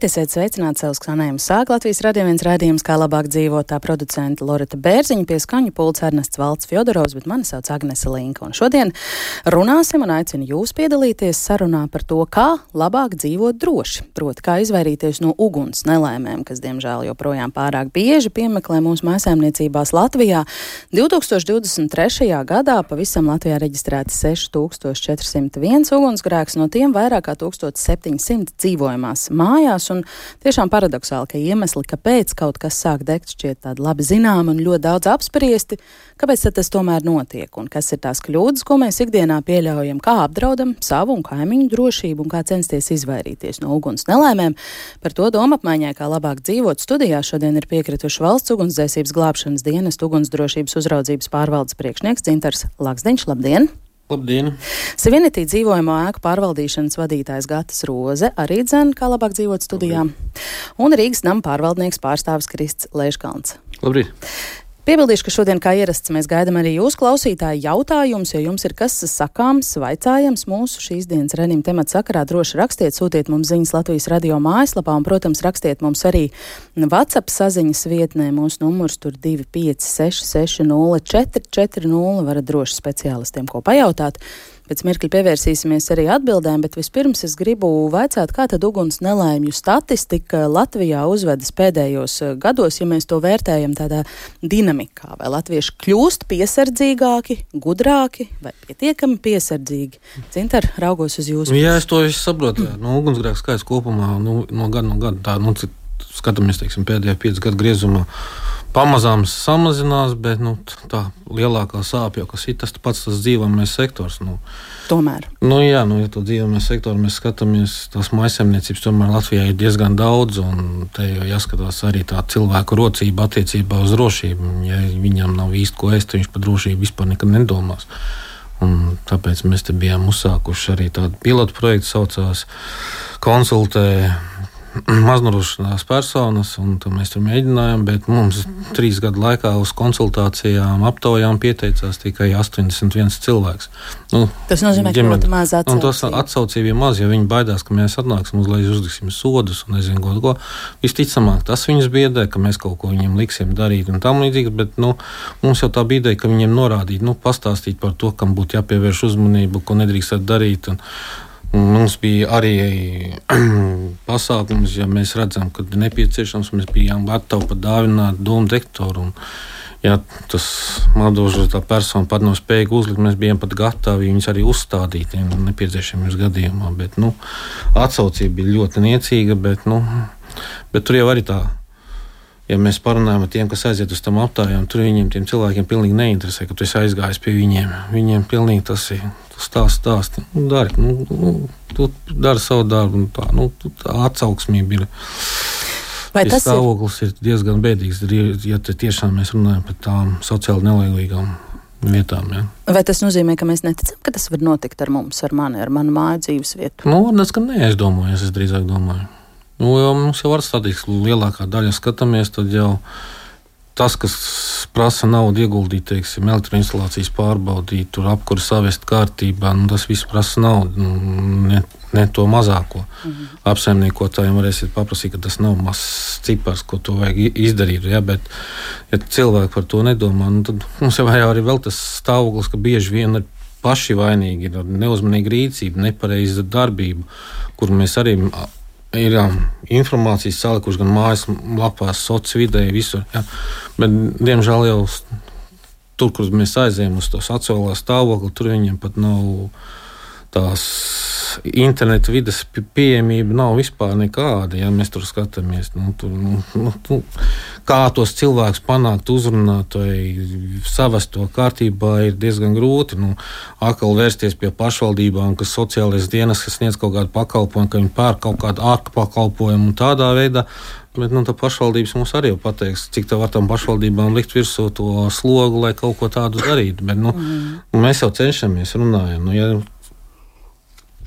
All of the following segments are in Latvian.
Labrīt, esiet sveicināti savus skanējumus. Sāk Latvijas radio viens rādījums, kā labāk dzīvot tā producenta Lorita Bērziņa pie skaņu pults Ernests Valds Fjodorovs, bet mani sauc Agnese Linka. Un šodien runāsim un aicinu jūs piedalīties sarunā par to, kā labāk dzīvot droši. Proti, kā izvairīties no uguns nelēmēm, kas diemžēl joprojām pārāk bieži piemeklē mūsu mājasēmniecībās Latvijā. 2023. gadā pavisam Latvijā reģistrēti 6401 ugunsgrēks, no tiem vairāk kā 1700 dzīvojamās mājās mājās. Tiešām paradoxāli, ka iemesli, kāpēc kaut kas sāk degt, šķiet tādi labi zināmi un ļoti daudz apspriesti. Kāpēc tas tomēr notiek un kas ir tās kļūdas, ko mēs ikdienā pieļaujam, kā apdraudam savu un kaimiņu drošību un kā censties izvairīties no uguns nelēmēm? Par to domu apmaiņai, kā labāk dzīvot studijā, šodien ir piekrituši valsts ugunsdzēsības glābšanas dienas ugunsdrošības uzraudzības pārvaldes priekšnieks Dzintars Laksdiņš. Labdien! Labdien! Sevienitī dzīvojamo ēku pārvaldīšanas vadītājs Gatis Roze arī dzēna, kā labāk dzīvot studijām, un Rīgas nama pārvaldnieks pārstāvis Krists Leiškalns. Labrīt! Piebildīšu, ka šodien, kā ierasts, mēs gaidām arī jūsu klausītāju jautājumus. Ja jums ir kas sakāms, vaicājams mūsu šīs dienas renīm temata sakarā, droši rakstiet, sūtiet mums ziņas Latvijas radio mājaslapā un, protams, rakstiet mums arī WhatsApp saziņas vietnē. Mūsu numurs tur 256 60 varat droši speciālistiem ko pajautāt. Pēc mirkļa pievērsīsimies arī atbildēm, bet vispirms es gribu vaicāt, kā tad uguns nelēmju statistika Latvijā uzvedas pēdējos eh, gados, ja mēs to vērtējam tādā dinamikā. Vai latvieši kļūst piesardzīgāki, gudrāki vai pietiekami piesardzīgi? Cintar, raugos uz jūsu. Jā, es to saprotu. Nu, ugunsgrēks skaits kopumā nu, no gada no gada tā, nu, skatāmies, teiksim, pēdējā piecu gadu griezumā pamazām samazinās, bet nu, tā lielākā sāpja, kas ir tas pats tas dzīvojamais sektors. Nu, tomēr. Nu, jā, nu, ja to dzīvojamais sektors mēs skatāmies, tās maisaimniecības tomēr Latvijā ir diezgan daudz, un te jau jāskatās arī tā cilvēku rocība attiecībā uz drošību. Ja viņam nav īsti ko ēst, viņš par drošību vispār nekad nedomās. Un tāpēc mēs bijām uzsākuši arī tādu pilotu projektu, saucās konsultē maznodrošinātās personas, un mēs tur mēģinājām, bet mums trīs gadu laikā uz konsultācijām, aptaujām pieteicās tikai 81 cilvēks. Nu, tas nozīmē, ka ļoti maz atsaucību. Tas atsaucība ir maz, ja viņi baidās, ka mēs atnāksim uz leju, uzliksim sodus un nezinu, ko. ko. Visticamāk, tas viņus biedē, ka mēs kaut ko viņiem liksim darīt un tam līdzīgi, bet nu, mums jau tā ideja, ka viņiem norādīt, nu, pastāstīt par to, kam būtu jāpievērš uzmanību, ko nedrīkst darīt. Un, Mums bija arī pasākums, ja mēs redzam, ka nepieciešams, mēs bijām gatavi pat dāvināt domu dektoru. Un, ja tas madošs persona pat nav spējīga uzlikt, mēs bijām pat gatavi viņus arī uzstādīt ja nepieciešamības gadījumā. Bet, nu, atsaucība bija ļoti niecīga, bet, nu, bet tur jau arī tā ja mēs parunājam ar tiem, kas aiziet uz tām aptājām, tur viņiem, tiem cilvēkiem, pilnīgi neinteresē, ka tu esi aizgājis pie viņiem. Viņiem pilnīgi tas ir stāsts, stāsts. Nu, dari, nu, nu, tu dari savu darbu, nu, tā, nu, tā atsauksmība ir. Vai tas stāvoklis ir? ir diezgan bēdīgs, ja tiešām mēs runājam par tām sociāli nelēlīgām vietām. Ja. Vai tas nozīmē, ka mēs neticam, ka tas var notikt ar mums, ar mani, ar manu māju dzīves vietu? Nu, tas, ka nē, es domāju, es drīzāk domāju. Nu, jau mums jau var statistiski lielākā daļa skatāmies, tad jau tas, kas prasa naudu ieguldīt, teiksim, elektroinstalācijas pārbaudīt, tur apkuru savest kārtībā, nu, tas viss prasa naudu. Nu, ne, ne to mazāko. Mm -hmm. Apsaimniekotājiem varēsiet paprasīt, ka tas nav mazs cipars, ko to vajag izdarīt. Ja, bet, ja cilvēki par to nedomā, nu, tad mums jau arī vēl tas stāvoklis, ka bieži vien ir paši vainīgi, ir neuzmanīga rīcība, nepareiza darbība, kur mēs arī ir um, informācijas salikuši gan mājaslapās, sociālajā vidē, visur. Ja. Bet, diemžēl jau tur, kur mēs aizējām uz to sociālā stāvokli, tur viņiem pat nav tās interneta vidas pieejamība nav vispār nekāda. Ja mēs tur skatāmies, nu, tur, nu, nu, nu, kā tos cilvēkus panākt, uzrunāt, vai savest to kārtībā, ir diezgan grūti. Nu, atkal vērsties pie pašvaldībām, kas sociālais dienas, kas sniedz kaut kādu pakalpojumu, ka viņi pērk kaut kādu ārku pakalpojumu un tādā veidā. Bet nu, tā pašvaldības mums arī pateiks, cik tā var tam pašvaldībām likt virsū to slogu, lai kaut ko tādu darītu. Bet, nu, mm. Mēs jau cenšamies runājam. Nu, ja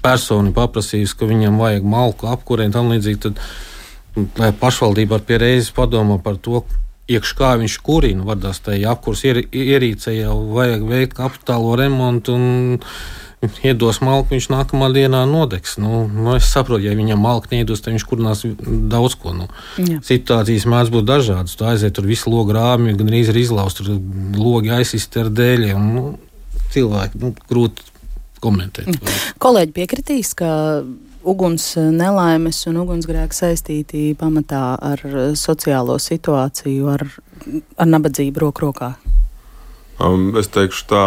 persona paprasīs, ka viņam vajag malku apkurē un tam līdzīgi, tad pašvaldība ar pierēzes padomā par to, iekš kā viņš kurina, vadās tajā apkurs ierīcē jau vajag veikt kapitālo remontu un iedos malku, viņš nākamā dienā nodegs. Nu, nu, es saprotu, ja viņam malku neiedos, tad viņš kurinās daudz ko. Nu. Jā. Situācijas mēdz būt dažādas. Tu aiziet tur visu logu rāmju, gan arī izlaust, tur logi aizsist ar dēļiem. Nu, cilvēki nu, grūti komentēt. Mm. Kolēģi piekritīs, ka uguns nelaimes un ugunsgrēki saistīti pamatā ar sociālo situāciju, ar, ar nabadzību roku rokā. Um, es teikšu tā,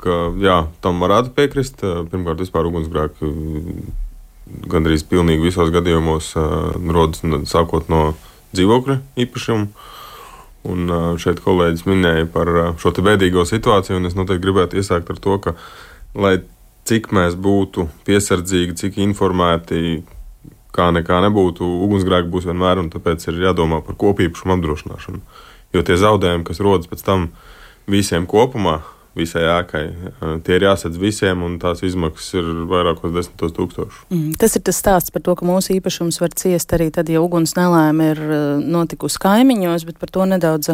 ka jā, tam varētu piekrist. Uh, pirmkārt, vispār ugunsgrēki uh, gandrīz pilnīgi visos gadījumos uh, rodas sākot no dzīvokļa īpašuma. Un šeit kolēģis minēja par šo bēdīgo situāciju, un es noteikti gribētu iesākt ar to, ka, lai cik mēs būtu piesardzīgi, cik informēti, kā nekā nebūtu, ugunsgrēki būs vienmēr, un tāpēc ir jādomā par kopīpašumu apdrošināšanu. Jo tie zaudējumi, kas rodas pēc tam, visiem kopumā, visai ēkai. Tie ir jāsadz visiem, un tās izmaksas ir vairākos desmitos tūkstošus. Mm, tas ir tas stāsts par to, ka mūsu īpašums var ciest arī tad, ja uguns nelēma ir notikusi kaimiņos, bet par to nedaudz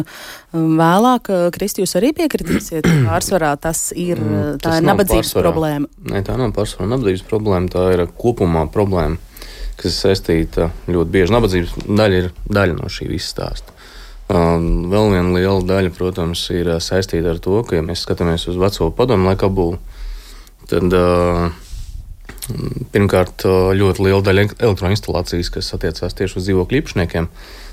vēlāk. Kristi, jūs arī piekritīsiet, ka pārsvarā tas ir, mm, tā tas ir nabadzības pārsvarā. problēma? Nē, tā nav pārsvarā nabadzības problēma, tā ir kopumā problēma, kas saistīta ļoti bieži. Nabadzības daļa ir daļa no šī visa stāsta. Vēl viena liela daļa, protams, ir saistīta ar to, ka, ja mēs skatāmies uz veco padomu laiku apbūvi, tad pirmkārt ļoti liela daļa elektroinstalācijas, kas attiecās tieši uz dzīvokļu īpašniekiem.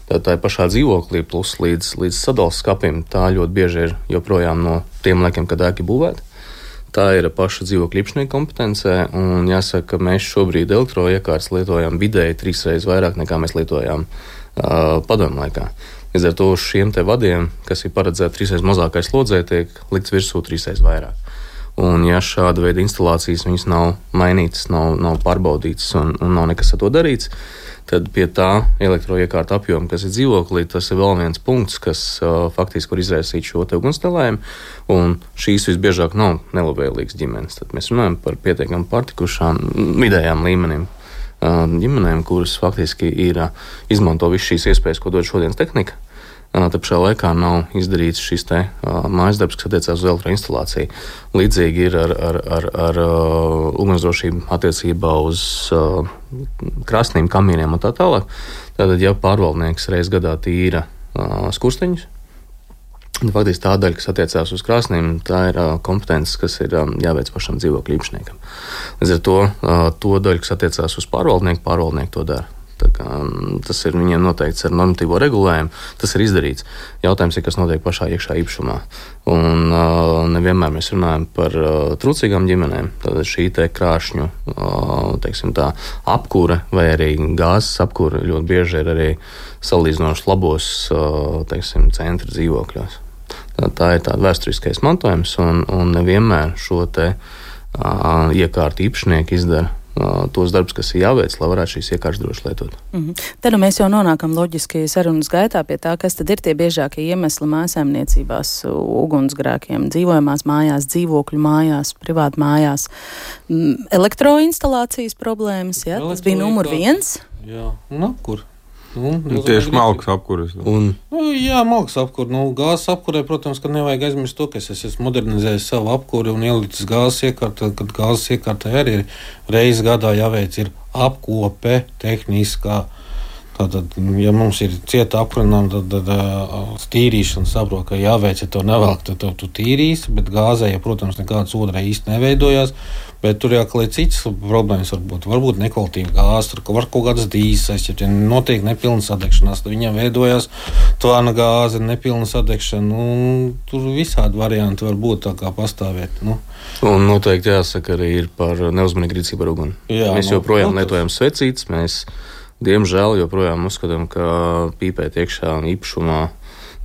Tā, tā ir pašā dzīvoklī, plus līdz, līdz sadalījuma skapim. Tā ļoti bieži ir joprojām no tiem laikiem, kad ēka būvēta. Tā ir paša dzīvokļa īpašnieka kompetencē, un jāsaka, ka mēs šobrīd elektroiekārtas lietojam vidēji trīs reizes vairāk nekā mēs lietojām uh, padomu laikā. Uh, Līdz ar to šiem vadiem, kas ir paredzēti trīsreiz mazākai slodzē, tiek likts virsū trīsreiz vairāk. Un, ja šāda veida instalācijas nav mainītas, nav, nav pārbaudītas un, un nav nekas ar to darīts, tad pie tā elektroiekārta apjoma, kas ir dzīvoklī, tas ir vēl viens punkts, kas uh, faktiski var izraisīt šo ugunstelējumu. Un šīs visbiežāk nav nelabvēlīgas ģimenes. Tad mēs runājam par pietiekami pārtikušām vidējām līmenim ģimenēm, kuras faktiski ir izmanto visas šīs iespējas, ko dod šodienas tehnika. Tad pašā laikā nav izdarīts šis te, uh, mājas darbs, kas attiecās uz elektroinstalāciju. Līdzīgi ir ar, ar, ar, ar uh, ugunsdrošību attiecībā uz uh, krāsnīm, kamīniem un tā tālāk. Tātad, ja pārvaldnieks reizes gadā tīra uh, skursteņus, Faktiski tā daļa, kas attiecās uz krāsnīm, tā ir uh, kompetence, kas ir um, jāveic pašam dzīvokļu īpašniekam. Līdz ar to, uh, to daļu, kas attiecās uz pārvaldnieku, pārvaldnieku to dara. Kā, tas ir viņiem noteikts ar normatīvo regulējumu. Tas ir izdarīts. Jautājums ir, kas notiek pašā iekšā īpašumā. Un uh, nevienmēr mēs runājam par uh, trūcīgām ģimenēm. Tad šī krāšņu uh, tā, apkūre vai arī gāzes apkūre ļoti bieži ir arī salīdzinoši labos uh, teiksim, centra dzīvokļos. Tā ir tāda vēsturiskais mantojums, un, un nevienmēr šo te uh, iekārtu īpašnieki izdara tos darbus, kas ir jāveic, lai varētu šīs iekārtas droši lietot. Mm -hmm. Tad nu mēs jau nonākam loģiski sarunas gaitā pie tā, kas tad ir tie biežākie iemesli mājasēmniecībās, ugunsgrēkiem, dzīvojamās mājās, dzīvokļu mājās, privātu mājās, elektroinstalācijas problēmas. Ja? Tas bija numur viens. Jā, nu, kur? Nu, nu, tieši malks apkūres. Un... Nu, jā, malks apkūre. Nu, gāzes apkūrē, protams, ka nevajag aizmirst to, ka es esmu modernizējis savu apkūri un ielicis gāzes iekārtā, kad gāzes iekārtā arī ir reizes gadā jāveic ir apkope tehniskā. Tātad, ja mums ir cieta apkūrināma, tad, tad tīrīšana saprot, ka jāveic, ja to nevelk, tad to tu tīrīsi, bet gāzē, ja, protams, nekādas ūdens īsti neveidojās. Bet tur ir citas problēmas. Varbūt, varbūt nekvalitatīva gāze, tur var kaut kādas dīzes, ja notiek nepilna sadegšanās, tad viņam veidojas tvāna gāze, nepilna sadegšana. Nu, tur visādi varianti var būt tā kā pastāvēt. Nu. Un noteikti jāsaka arī par neuzmanīgu rīcību ar uguni. Jā, mēs nu, joprojām no, lietojam svecītes. Diemžēl, joprojām uzskatām, ka pīpēt iekšā īpašumā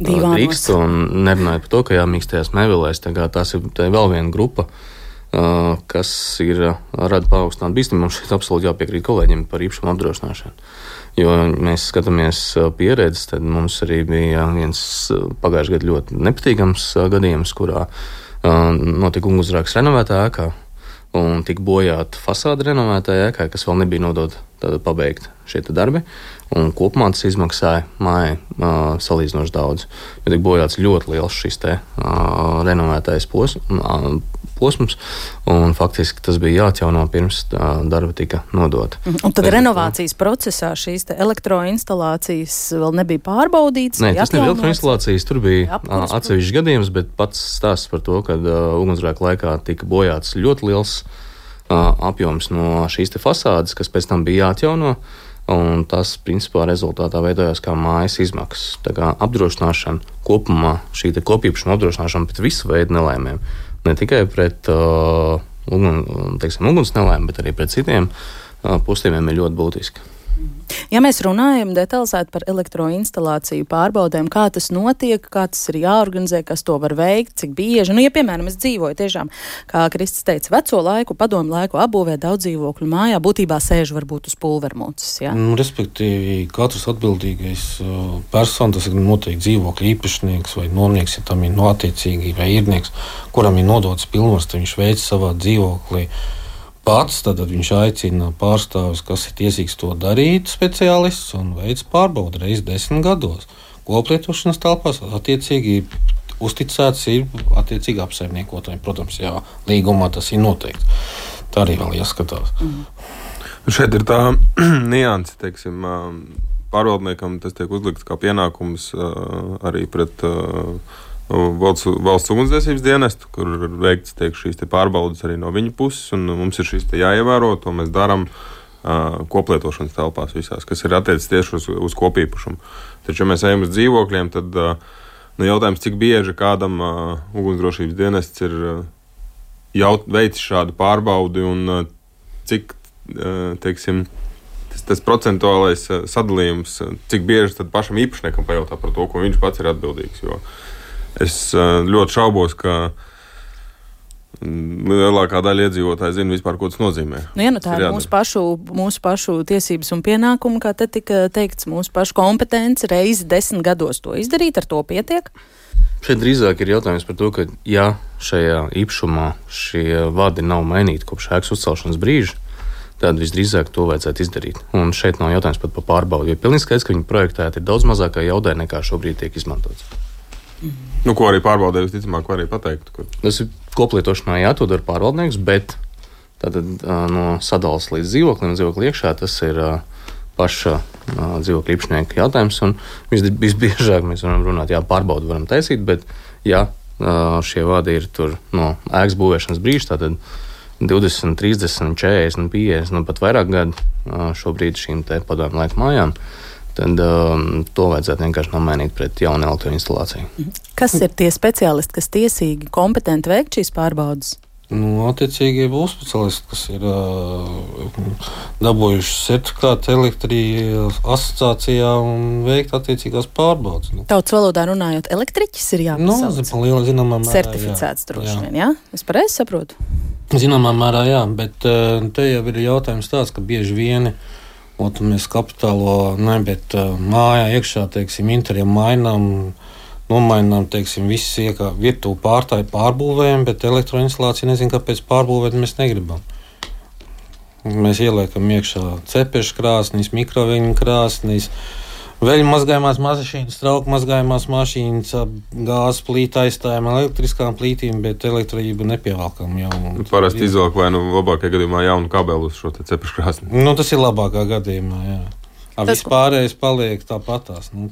drīkst. Un nerunājot par to, ka jāmīkstajās mēvelēs, tas ir vēl viena grupa kas ir rada paaugstinātu bīstamību. Mums šeit absolūti jāpiekrīt kolēģiem par īpašumu apdrošināšanu. Jo mēs skatāmies pieredzi, tad mums arī bija viens pagājušajā gadā ļoti nepatīkams gadījums, kurā notika ugunsgrēks renovētā ēkā un tika bojāta fasāde renovētajā ēkā, kas vēl nebija nodota pabeigt šie darbi. Un kopumā tas izmaksāja mājai uh, salīdzinoši daudz. Jo tika bojāts ļoti liels šis te, uh, renovētais posms, uh, posms, un faktiski tas bija jāatjauno pirms darba tika nodota. Mhm. Un tad renovācijas procesā šīs elektroinstalācijas vēl nebija pārbaudītas? Nē, tas nebija elektroinstalācijas, tur bija atsevišķs gadījums, bet pats stāsts par to, ka uh, ugunsgrēka laikā tika bojāts ļoti liels uh, apjoms no šīs fasādes, kas pēc tam bija jāatjauno. Un tas, principā, rezultātā veidojās kā mājas izmaksas. Tā kā apdrošināšana kopumā, šī kopīpašuma apdrošināšana pret visu veidu nelaimēm, ne tikai pret uh, ugun, teiksim, uguns nelaimēm, bet arī pret citiem uh, postījumiem ir ļoti būtiska. Ja mēs runājam detalizēti par elektroinstalāciju pārbaudēm, kā tas notiek, kā tas ir jāorganizē, kas to var veikt, cik bieži, nu, ja, piemēram, es dzīvoju tiešām, kā Kristis teica, veco laiku, padomu laiku apbūvē daudz dzīvokļu mājā, būtībā sēž varbūt uz pulvermūcas. Ja? Nu, respektīvi, katrs atbildīgais uh, persona, tas ir noteikti dzīvokļu īpašnieks vai nomnieks, ja tam ir no attiecīgi vai īrnieks, kuram ir nodots pilnvars, viņš veic savā dzīvoklī pats, tad viņš aicina pārstāvis, kas ir tiesīgs to darīt, speciālists un veids pārbaudi reizes desmit gados. Koplietošanas telpās attiecīgi uzticēts ir attiecīgi apsaimniekotājiem. Protams, jā, līgumā tas ir noteikts. Tā arī vēl jāskatās. Mm. Šeit ir tā nianse, teiksim, pārvaldniekam tas tiek uzlikts kā pienākums arī pret valsts, valsts ugunsdzēsības dienestu, kur ir veikts tiek, šīs pārbaudes arī no viņa puses, un mums ir šīs jāievēro. To mēs darām uh, koplietošanas telpās visās, kas ir attiecis tieši uz, uz kopīpašumu. Taču, ja mēs ejam uz dzīvokļiem, tad uh, nu, jautājums, cik bieži kādam uh, ugunsdrošības dienests ir uh, jaut, veicis šādu pārbaudi un uh, cik, uh, teiksim, tas, tas procentuālais sadalījums, cik bieži pašam īpašniekam pajautā par to, ko viņš pats ir atbildīgs. Jo Es eh, ļoti šaubos, ka mm, lielākā daļa iedzīvotāju zina vispār, ko tas nozīmē. Nu, ja, nu, tā ir mūsu pašu, mūsu pašu tiesības un pienākumi, kā te tika teikts, mūsu pašu kompetence reizi desmit gados to izdarīt, ar to pietiek. Šeit drīzāk ir jautājums par to, ka, ja šajā īpašumā šie vadi nav mainīti kopš ēkas uzcelšanas brīža, tad visdrīzāk to vajadzētu izdarīt. Un šeit nav jautājums pat par pārbaudi, jo pilnīgi skaidrs, ka viņi projektēti ir daudz mazākā jaudē nekā šobrīd tiek izmantots. Mm. Nu, ko arī pārbaudē, visticamāk, var arī pateikt. Ka... Tas ir koplietošanā, jā, to dara pārvaldnieks, bet tātad, no sadales līdz dzīvoklim, dzīvoklim iekšā tas ir paša dzīvokļa īpašnieka jautājums. Vis, visbiežāk mēs varam runāt, jā, pārbaudu varam taisīt, bet jā, šie vādi ir tur no ēkas būvēšanas brīža. Tātad 20, 30, 40, 50, nu pat vairāk gadu šobrīd šīm padomu laiku mājām. Uh, tad um, to vajadzētu vienkārši nomainīt pret jaunu elektroinstalāciju. Kas ir tie speciālisti, kas tiesīgi, kompetenti veikt šīs pārbaudas? Nu, attiecīgi būs speciālisti, kas ir uh, dabūjuši certifikātu elektrības asociācijā un veikt attiecīgās pārbaudas. Nu. Tautas valodā runājot, elektriķis ir jāpasauc. Nu, liela, zināmā mērā. Certificēts droši vien, jā? Es pareizi saprotu? Zināmā mērā, jā, bet uh, te jau ir jautājums tāds, ka bieži vieni uh, mēs kapitālo, ne, bet mājā iekšā, teiksim, interjeru mainām, nomainām, teiksim, visas iekā virtuvi pārtāju pārbūvējam, bet elektroinstalācija nezinu, kāpēc pārbūvēt mēs negribam. Mēs ieliekam iekšā cepešu krāsnīs, mikroviņu krāsnīs, uh, Veļu mazgājumās mašīnas, trauku mazgājumās mašīnas, gāzes plīta aizstājām elektriskām plītīm, bet elektrību nepievelkam jau. Parasti izvelk vai nu labākajā gadījumā jaunu kabeli uz šo cepšu krāsni. Nu, tas ir labākā gadījumā, jā. A, tas, vispārējais paliek tāpatās. Nu,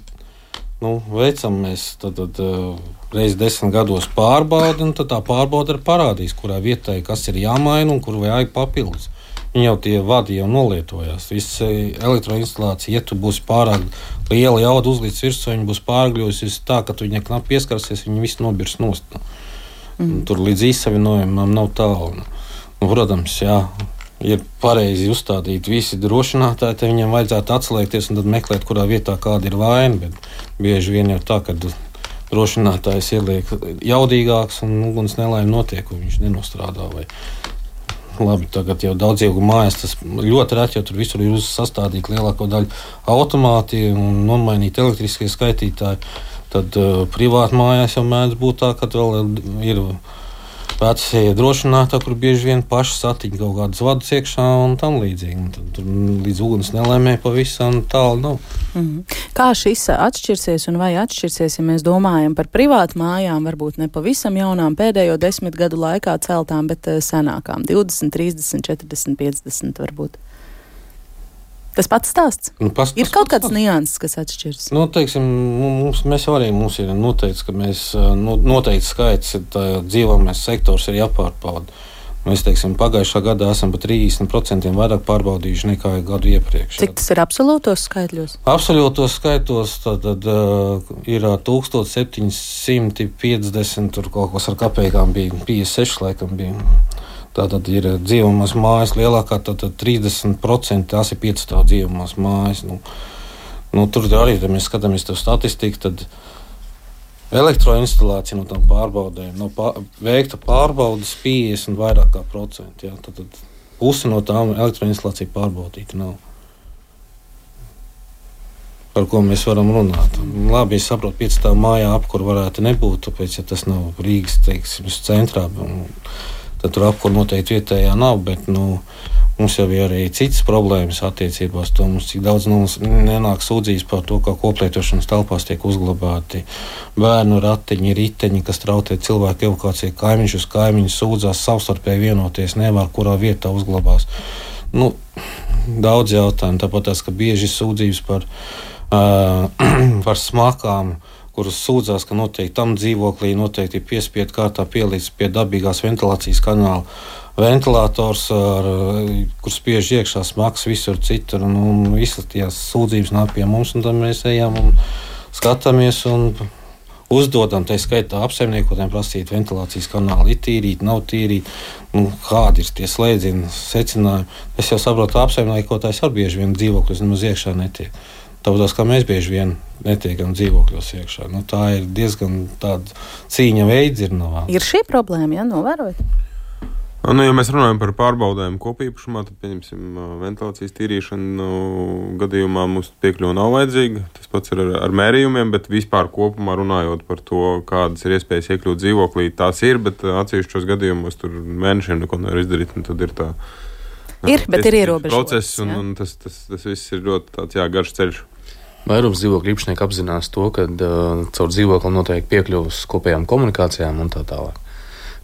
nu, veicam mēs tad, tad uh, reiz desmit gados pārbaudi, un tad tā pārbauda arī parādīs, kurā vietā kas ir jāmaina un kur vajag papildus. Viņi jau tie vadi jau nolietojās. Visa elektroinstalācija, ja tu būsi pārāk liela jauda uzlīdz virsū, viņa būs pārgļuvusi tā, ka tu viņai knapi pieskarsies, viņa viss nobirs nost. Mm. Tur līdz īsavinojumam nav tālu. Nu, protams, jā. Ir pareizi uzstādīti visi drošinātāji, tad viņiem vajadzētu atslēgties un meklēt, kurā vietā kāda ir vaina. Bet bieži vien ir tā, ka drošinātājs ieliek jaudīgāks un uguns nelaime notiek, un viņš nenostrādā. Vai labi, tagad jau daudz ilgu mājas tas ļoti reti, jo tur visur ir sastādīti lielāko daļu automāti un nomainīti elektriskie skaitītāji. Tad uh, privāti mājās jau mēdz būt tā, ka vēl ir veci drošinātāji, kur bieži vien paši satiņa kaut kādas vadus iekšā un tam līdzīgi. Un tad, tur līdz uguns nelēmē pavisam tālu nav. Mm -hmm. Kā šis atšķirsies un vai atšķirsies, ja mēs domājam par privātu mājām, varbūt ne pavisam jaunām pēdējo desmit gadu laikā celtām, bet eh, senākām - 20, 30, 40, 50 varbūt? Tas pats stāsts. Nu, pas, ir kaut kāds nianses, kas atšķiras. Nu, teiksim, mums, mēs arī mums ir noteikts, ka mēs nu, noteikti skaits dzīvojamais sektors ir jāpārbauda. Mēs teiksim, pagājušā gadā esam par 30% vairāk pārbaudījuši nekā gadu iepriekš. Cik tas ir absolūtos skaitļos? Absolūtos skaitos tad, tad, uh, ir 1750, tur kaut kas ar kapekām bija 56, laikam bija. Tātad ir dzīvojamās mājas lielākā, tad 30% tās ir piecstāvu dzīvojamās mājas. Nu, nu, tur arī, ja mēs skatāmies to statistiku, tad elektroinstalācija no tām pārbaudēm, no pār, veikta pārbaudas 50 vairāk kā procenti. Jā, tad, tad puse no tām elektroinstalācija pārbaudīta nav. Par ko mēs varam runāt? Labi, es saprotu, ka tā mājā apkur varētu nebūt, tāpēc, ja tas nav Rīgas teiksim, centrā. Un, tad tur apkūra noteikti vietējā nav. Bet, nu, Mums jau ir arī citas problēmas attiecībās. To mums cik daudz mums nenāk sūdzības par to, ka koplietošanas telpās tiek uzglabāti bērnu ratiņi, riteņi, kas traucē cilvēku evakuāciju. Kaimiņš uz kaimiņu sūdzās savstarpēji vienoties, nevar kurā vietā uzglabās. Nu, daudz jautājumu. Tāpat tās, ka bieži sūdzības par, uh, par smakām kuras sūdzās, ka noteikti tam dzīvoklī noteikti ir piespiedu kārtā pielīdz pie dabīgās ventilācijas kanāla. Ventilators, ar, kur spiež iekšā smags visur citur, un, un visas tās sūdzības nāk pie mums, un tad mēs ejam un skatāmies un uzdodam, tā skaitā apsaimniekotiem prasīt ventilācijas kanālu, ir tīrīt, nav tīrīt, nu, kādi ir tie slēdzieni, secinājumi. Es jau saprotu, apsaimniekotājs arī bieži vien dzīvokļus nemaz iekšā netiek. Tāpat kā mēs bieži vien netiekam dzīvokļos iekšā. Nu, tā ir diezgan tāda cīņa veids. Ir, no ir šī problēma, ja novērojat? Nu, ja mēs runājam par pārbaudēm kopīpašumā, tad, pieņemsim, ventilācijas tīrīšanu nu, gadījumā mums piekļuva nav vajadzīga. Tas pats ir ar, ar mērījumiem, bet vispār kopumā runājot par to, kādas ir iespējas iekļūt dzīvoklī, tās ir, bet atsevišķos gadījumos tur mēnešiem neko nevar izdarīt. Tad ir tā Ir, bet ir ierobežots. Process, un, un tas, tas, tas viss ir ļoti tāds, jā, garš ceļš. Vairums dzīvokļu īpašnieki apzinās to, ka uh, caur dzīvokli notiek piekļuvis kopējām komunikācijām un tā tālāk.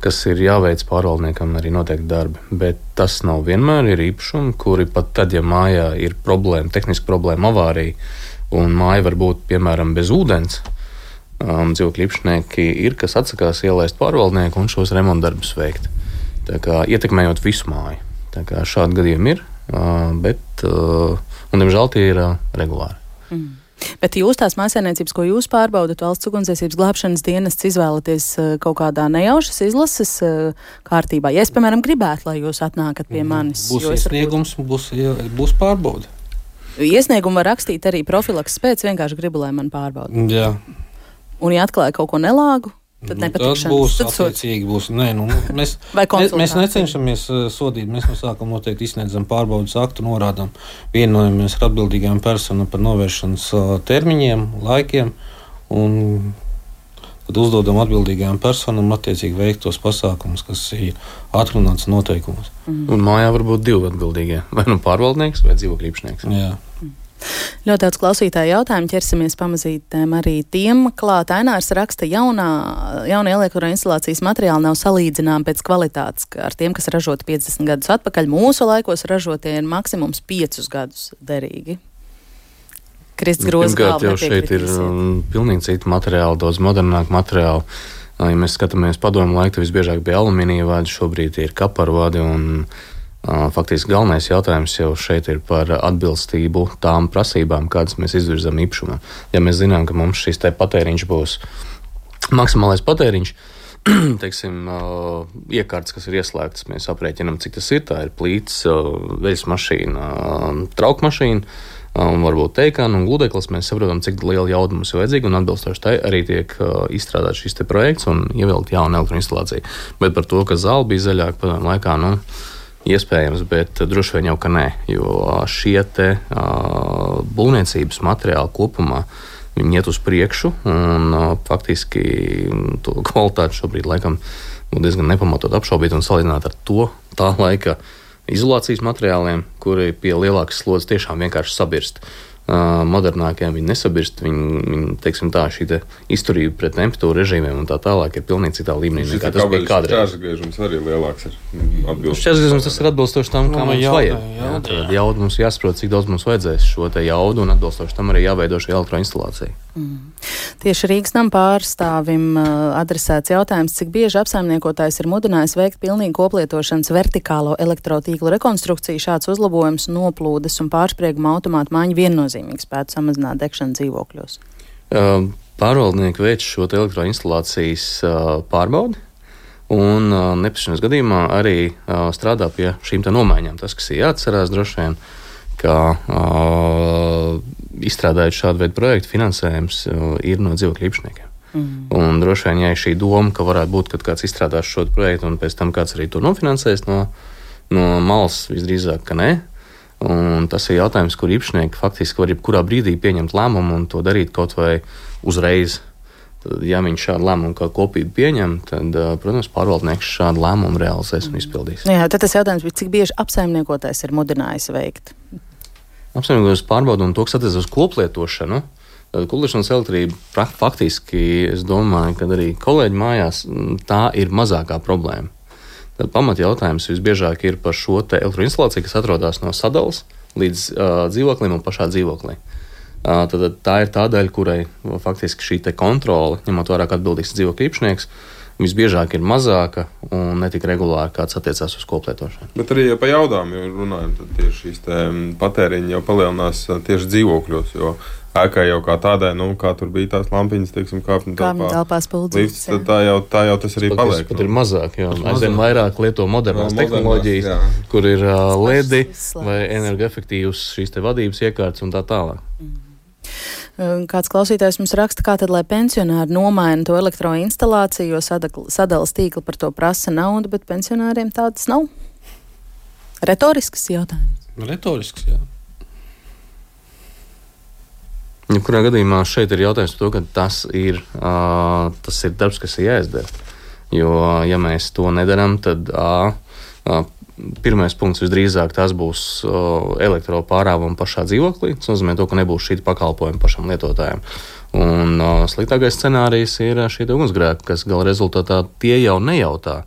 Kas ir jāveic pārvaldniekam arī noteikti darbi. Bet tas nav vienmēr ir īpašumi, kuri pat tad, ja mājā ir problēma, tehniska problēma, avārija, un māja var būt piemēram bez ūdens, um, dzīvokļu īpašnieki ir, kas atsakās ielaist pārvaldnieku un šos remontdarbus veikt. Tā kā ietekmējot visu māju. Šādi gadījumi ir, bet, un, diemžēl, tie ir regulāri. Mm. Bet jūs tās mājsainiecības, ko jūs pārbaudat, valsts ugunsdzēsības glābšanas dienests izvēlaties kaut kādā nejaušas izlases kārtībā. Ja es, piemēram, gribētu, lai jūs atnākat pie mhm. manis, būs iesniegums, būs, būs pārbauda. Iesniegumu var rakstīt arī profilaks pēc, vienkārši gribu, lai man pārbauda. Jā. Un, ja atklāja kaut ko nelāgu, Tad nu, tas būs attiecīgi. Būs, nē, nu, mēs, mēs, mēs necenšamies uh, sodīt. Mēs no sākuma noteikti izsniedzam pārbaudas aktu, norādām, vienojamies ar atbildīgām personām par novēršanas uh, termiņiem, laikiem. Un tad uzdodam atbildīgajām personām attiecīgi veikt tos pasākumus, kas ir atrunāts noteikumos. Mm. Un mājā var būt divi atbildīgie. Vai nu pārvaldnieks vai dzīvokļu īpašnieks. Jā. Mm. Ļoti daudz klausītāju jautājumu ķersimies pamazītēm arī tiem. Klāt Ainārs raksta, jaunā, jauna elektroinstalācijas materiāli nav salīdzināmi pēc kvalitātes ar tiem, kas ražoti 50 gadus atpakaļ. Mūsu laikos ražotie ir maksimums 5 gadus derīgi. Kristis Grozs jau šeit ir um, pilnīgi citi materiāli, daudz modernāki materiāli. Ja mēs skatāmies padomu laiku, visbiežāk bija alumīnija vadi, šobrīd ir kaparu vadi un Faktiski galvenais jautājums jau šeit ir par atbilstību tām prasībām, kādas mēs izvirzām īpašumam. Ja mēs zinām, ka mums šis patēriņš būs maksimālais patēriņš, teiksim, iekārtas, kas ir ieslēgtas, mēs aprēķinām, cik tas ir. Tā ir plīts, veļas mašīna, trauka mašīna. Un varbūt teikāna un gludeklis, mēs saprotam, cik liela jauda mums ir vajadzīga. Atbilstoši tai arī tiek izstrādāts šis projekts un ievilkt jaunu elektroinstalāciju. Bet par to, ka zāle bija zaļāka padomju laikā, nu, Iespējams, bet droši vien jau ka nē, jo šie te, uh, būvniecības materiāli kopumā viņi iet uz priekšu un uh, faktiski to kvalitāti šobrīd laikam būtu diezgan nepamatot apšaubīt un salīdzināt ar to tā laika izolācijas materiāliem, kuri pie lielākas slodzes tiešām vienkārši sabirst modernākajām viņi nesabirst. Viņi, viņi teiksim, tā, šī te izturība pret temperatūru režīmiem un tā tālāk ir pilnīgi citā līmenī nekā tas bija kādreiz. Šķērsgriežums arī lielāks ir atbilstoši. Šķērsgriežums tas ir atbilstoši tam, kā no, mums jauda, vajag. Jauda, jā, jauda mums jāsaprot, cik daudz mums vajadzēs šo te jaudu un atbilstoši tam arī jāveido šī elektroinstalācija. Mm. Tieši Rīgas nama pārstāvim adresēts jautājums, cik bieži apsaimniekotājs ir mudinājis veikt pilnīgi koplietošanas vertikālo elektrotīklu rekonstrukciju. Šāds uzlabojums noplūdes un pārsprieguma automātu maiņu viennozīmīgi nozīmīgi spētu samazināt degšanu dzīvokļos? Uh, pārvaldnieki veic šo elektroinstalācijas uh, pārbaudi. Un uh, nepieciešamības gadījumā arī uh, strādā pie šīm nomaiņām. Tas, kas ir jāatcerās droši vien, ka uh, izstrādājot šādu veidu projektu, finansējums uh, ir no dzīvokļu īpašniekiem. Mm. Un droši vien, ja ir šī doma, ka varētu būt, ka kāds izstrādās šo projektu un pēc tam kāds arī to nofinansēs no, no malas, visdrīzāk, ka nē. Un tas ir jautājums, kur īpašnieki faktiski var jebkurā brīdī pieņemt lēmumu un to darīt kaut vai uzreiz. Tad, ja viņš šādu lēmumu kā kopību pieņem, tad, protams, pārvaldnieks šādu lēmumu realizēs un izpildīs. Jā, tad tas jautājums bija, cik bieži apsaimniekotājs ir mudinājis veikt? Apsaimniekotājs pārbauda un to, kas attiecas uz koplietošanu. Kultūras elektrība faktiski, es domāju, ka arī kolēģi mājās tā ir mazākā problēma. Tad pamatjautājums visbiežāk ir par šo elektroinstalāciju, kas atrodas no sadalas līdz uh, dzīvoklim un pašā dzīvoklī. Uh, tad, tā ir tā daļa, kurai faktiski šī kontrole, ņemot vērā, ka atbildīgs dzīvokļu īpašnieks, visbiežāk ir mazāka un ne tik regulāra, kāds attiecās uz koplietošanu. Bet arī ja par jaudām runājam, tad tieši šīs patēriņa jau palielinās tieši dzīvokļos. Jo ēkai jau kā tādai, nu, kā tur bija tās lampiņas, teiksim, kāpņu telpā. telpās pildītas. Tā jau, tā jau tas arī pat, paliek. Pat nu. ir mazāk, jo aizvien vairāk lieto modernās no, tehnoloģijas, jā. kur ir uh, ledi vai energoefektīvas šīs te vadības iekārtas un tā tālāk. Mm. Kāds klausītājs mums raksta, kā tad, lai pensionāri nomaina to elektroinstalāciju, jo sadalas tīkli par to prasa naudu, bet pensionāriem tādas nav. Retorisks jautājums. Retorisks, jā. Jebkurā gadījumā šeit ir jautājums par to, ka tas ir, uh, tas ir darbs, kas ir jāizdara. Jo, ja mēs to nedarām, tad uh, uh, pirmais punkts visdrīzāk tas būs uh, elektropārāvuma pašā dzīvoklī. Tas nozīmē, to, ka nebūs šī pakalpojuma pašam lietotājam. Un uh, sliktākais scenārijs ir šie ugunsgrēki, kas gala rezultātā tie jau nejautā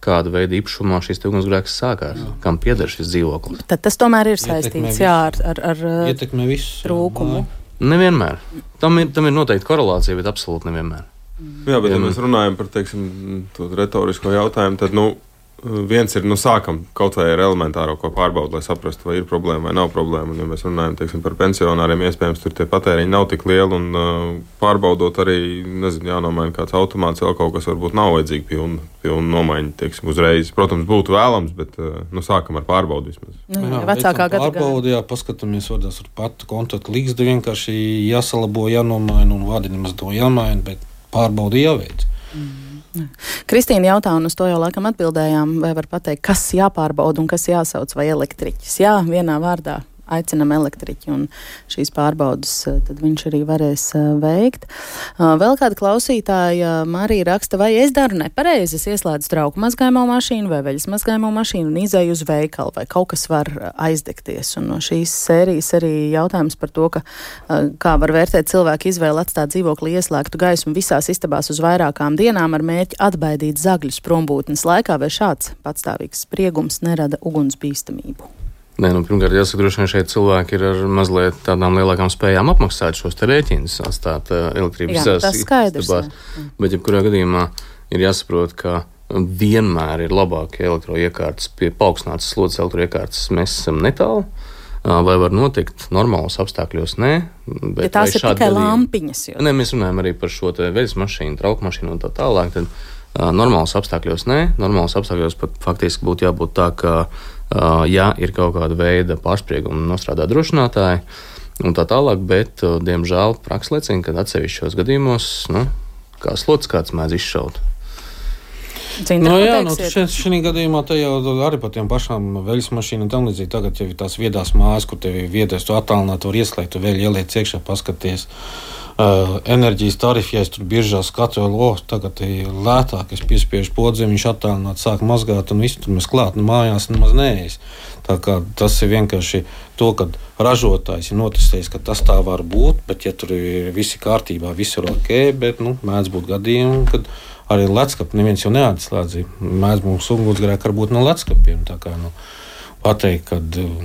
kāda veida īpašumā šīs ugunsgrēks sākās, jā. kam pieder šis dzīvoklis. Tad tas tomēr ir saistīts jā, ar, ar, ar trūkumu. Jā, Nevienmēr. Tam ir, tam ir noteikti korelācija, bet absolūti nevienmēr. Jā, bet, ja mēs runājam par teiksim, retorisko jautājumu, tad nu, viens ir, nu, sākam kaut vai ar elementāro ko pārbaudīt, lai saprastu, vai ir problēma vai nav problēma. Un, ja mēs runājam teiksim, par pensionāriem, iespējams, tur tie patēriņi nav tik lieli. Un, uh, pārbaudot arī, nezinu, jānomaina kāds automāts, vēl kaut kas varbūt nav vajadzīgi pilnu, pilnu nomaiņu, teiksim, uzreiz. Protams, būtu vēlams, bet uh, nu, sākam ar pārbaudi vismaz. Nu, jā, vecākā gada pārbaudi, jā, paskatāmies, varbūt ar patu kontaktu līgstu vienkārši jāsalabo, jānomaina un nemaz to jāmaina, bet pārbaudi jāveic. Mm. Kristīna jautā, un uz to jau laikam atbildējām, vai var pateikt, kas jāpārbauda un kas jāsauc vai elektriķis. Jā, vienā vārdā aicinam elektriķi, un šīs pārbaudas eh, viņš arī varēs eh, veikt. Eh, vēl kāda klausītāja Marija raksta, vai es daru nepareizi, es ieslēdzu trauku mazgājumu mašīnu vai veļas mazgājumu mašīnu un izēju uz veikalu, vai kaut kas var aizdegties. Un no šīs sērijas arī jautājums par to, ka, kā var vērtēt cilvēku izvēli atstāt dzīvokli ieslēgtu gaismu visās istabās uz vairākām dienām ar mērķi atbaidīt zagļus prombūtnes laikā, vai šāds patstāvīgs spriegums nerada ugunsbīstamību. Nē, nu, pirmkārt, jāsaka, droši vien šeit cilvēki ir ar mazliet tādām lielākām spējām apmaksāt šos rēķinus, atstāt uh, elektrības izstabās. Bet, jebkurā gadījumā, ir jāsaprot, ka vienmēr ir labāk elektroiekārtas pie paaugstinātas slodzes elektroiekārtas. Mēs esam netālu. Vai var notikt normālos apstākļos? Nē, bet ja tās ir tikai gadījumi... lampiņas. Jo... Nē, mēs runājam arī par šo veļas mašīnu, trauku mašīnu un tā tālāk. Tad, uh, normālos apstākļos nē, normālos apstākļos pat faktiski būtu jābūt tā, ka ja ir kaut kāda veida pārsprieguma, nostrādā drošinātāji un tā tālāk, bet, diemžēl, praksa liecina, ka atsevišķos gadījumos, nu, kā slots kāds mēdz izšaut. Cintri, No, ko jā, nu, šī gadījumā te jau arī par tiem pašām veļas mašīnām un tam līdzīgi. Tagad jau ir tās viedās mājas, kur tev ir viedais, tu attālināt, var ieslēgt, tu vēl ieliec iekšā, paskaties. Uh, enerģijas tarifu, ja es tur biežā skatos, oh, tagad ir lētāk, es piespiežu podziņu, viņš attālināt, sāk mazgāt, un viss tur mēs klāt, nu mājās nemaz neejas. Tas ir vienkārši to, ka ražotājs ir notestējis, ka tas tā var būt, bet ja tur ir viss kārtībā, viss ir ok, bet nu, mēdz būt gadījumi, kad arī leckapī neviens jau neatslēdz. Mēdz mums ugunsgrēki varbūt no leckapiem. tā kā, Nu, pateikt, ka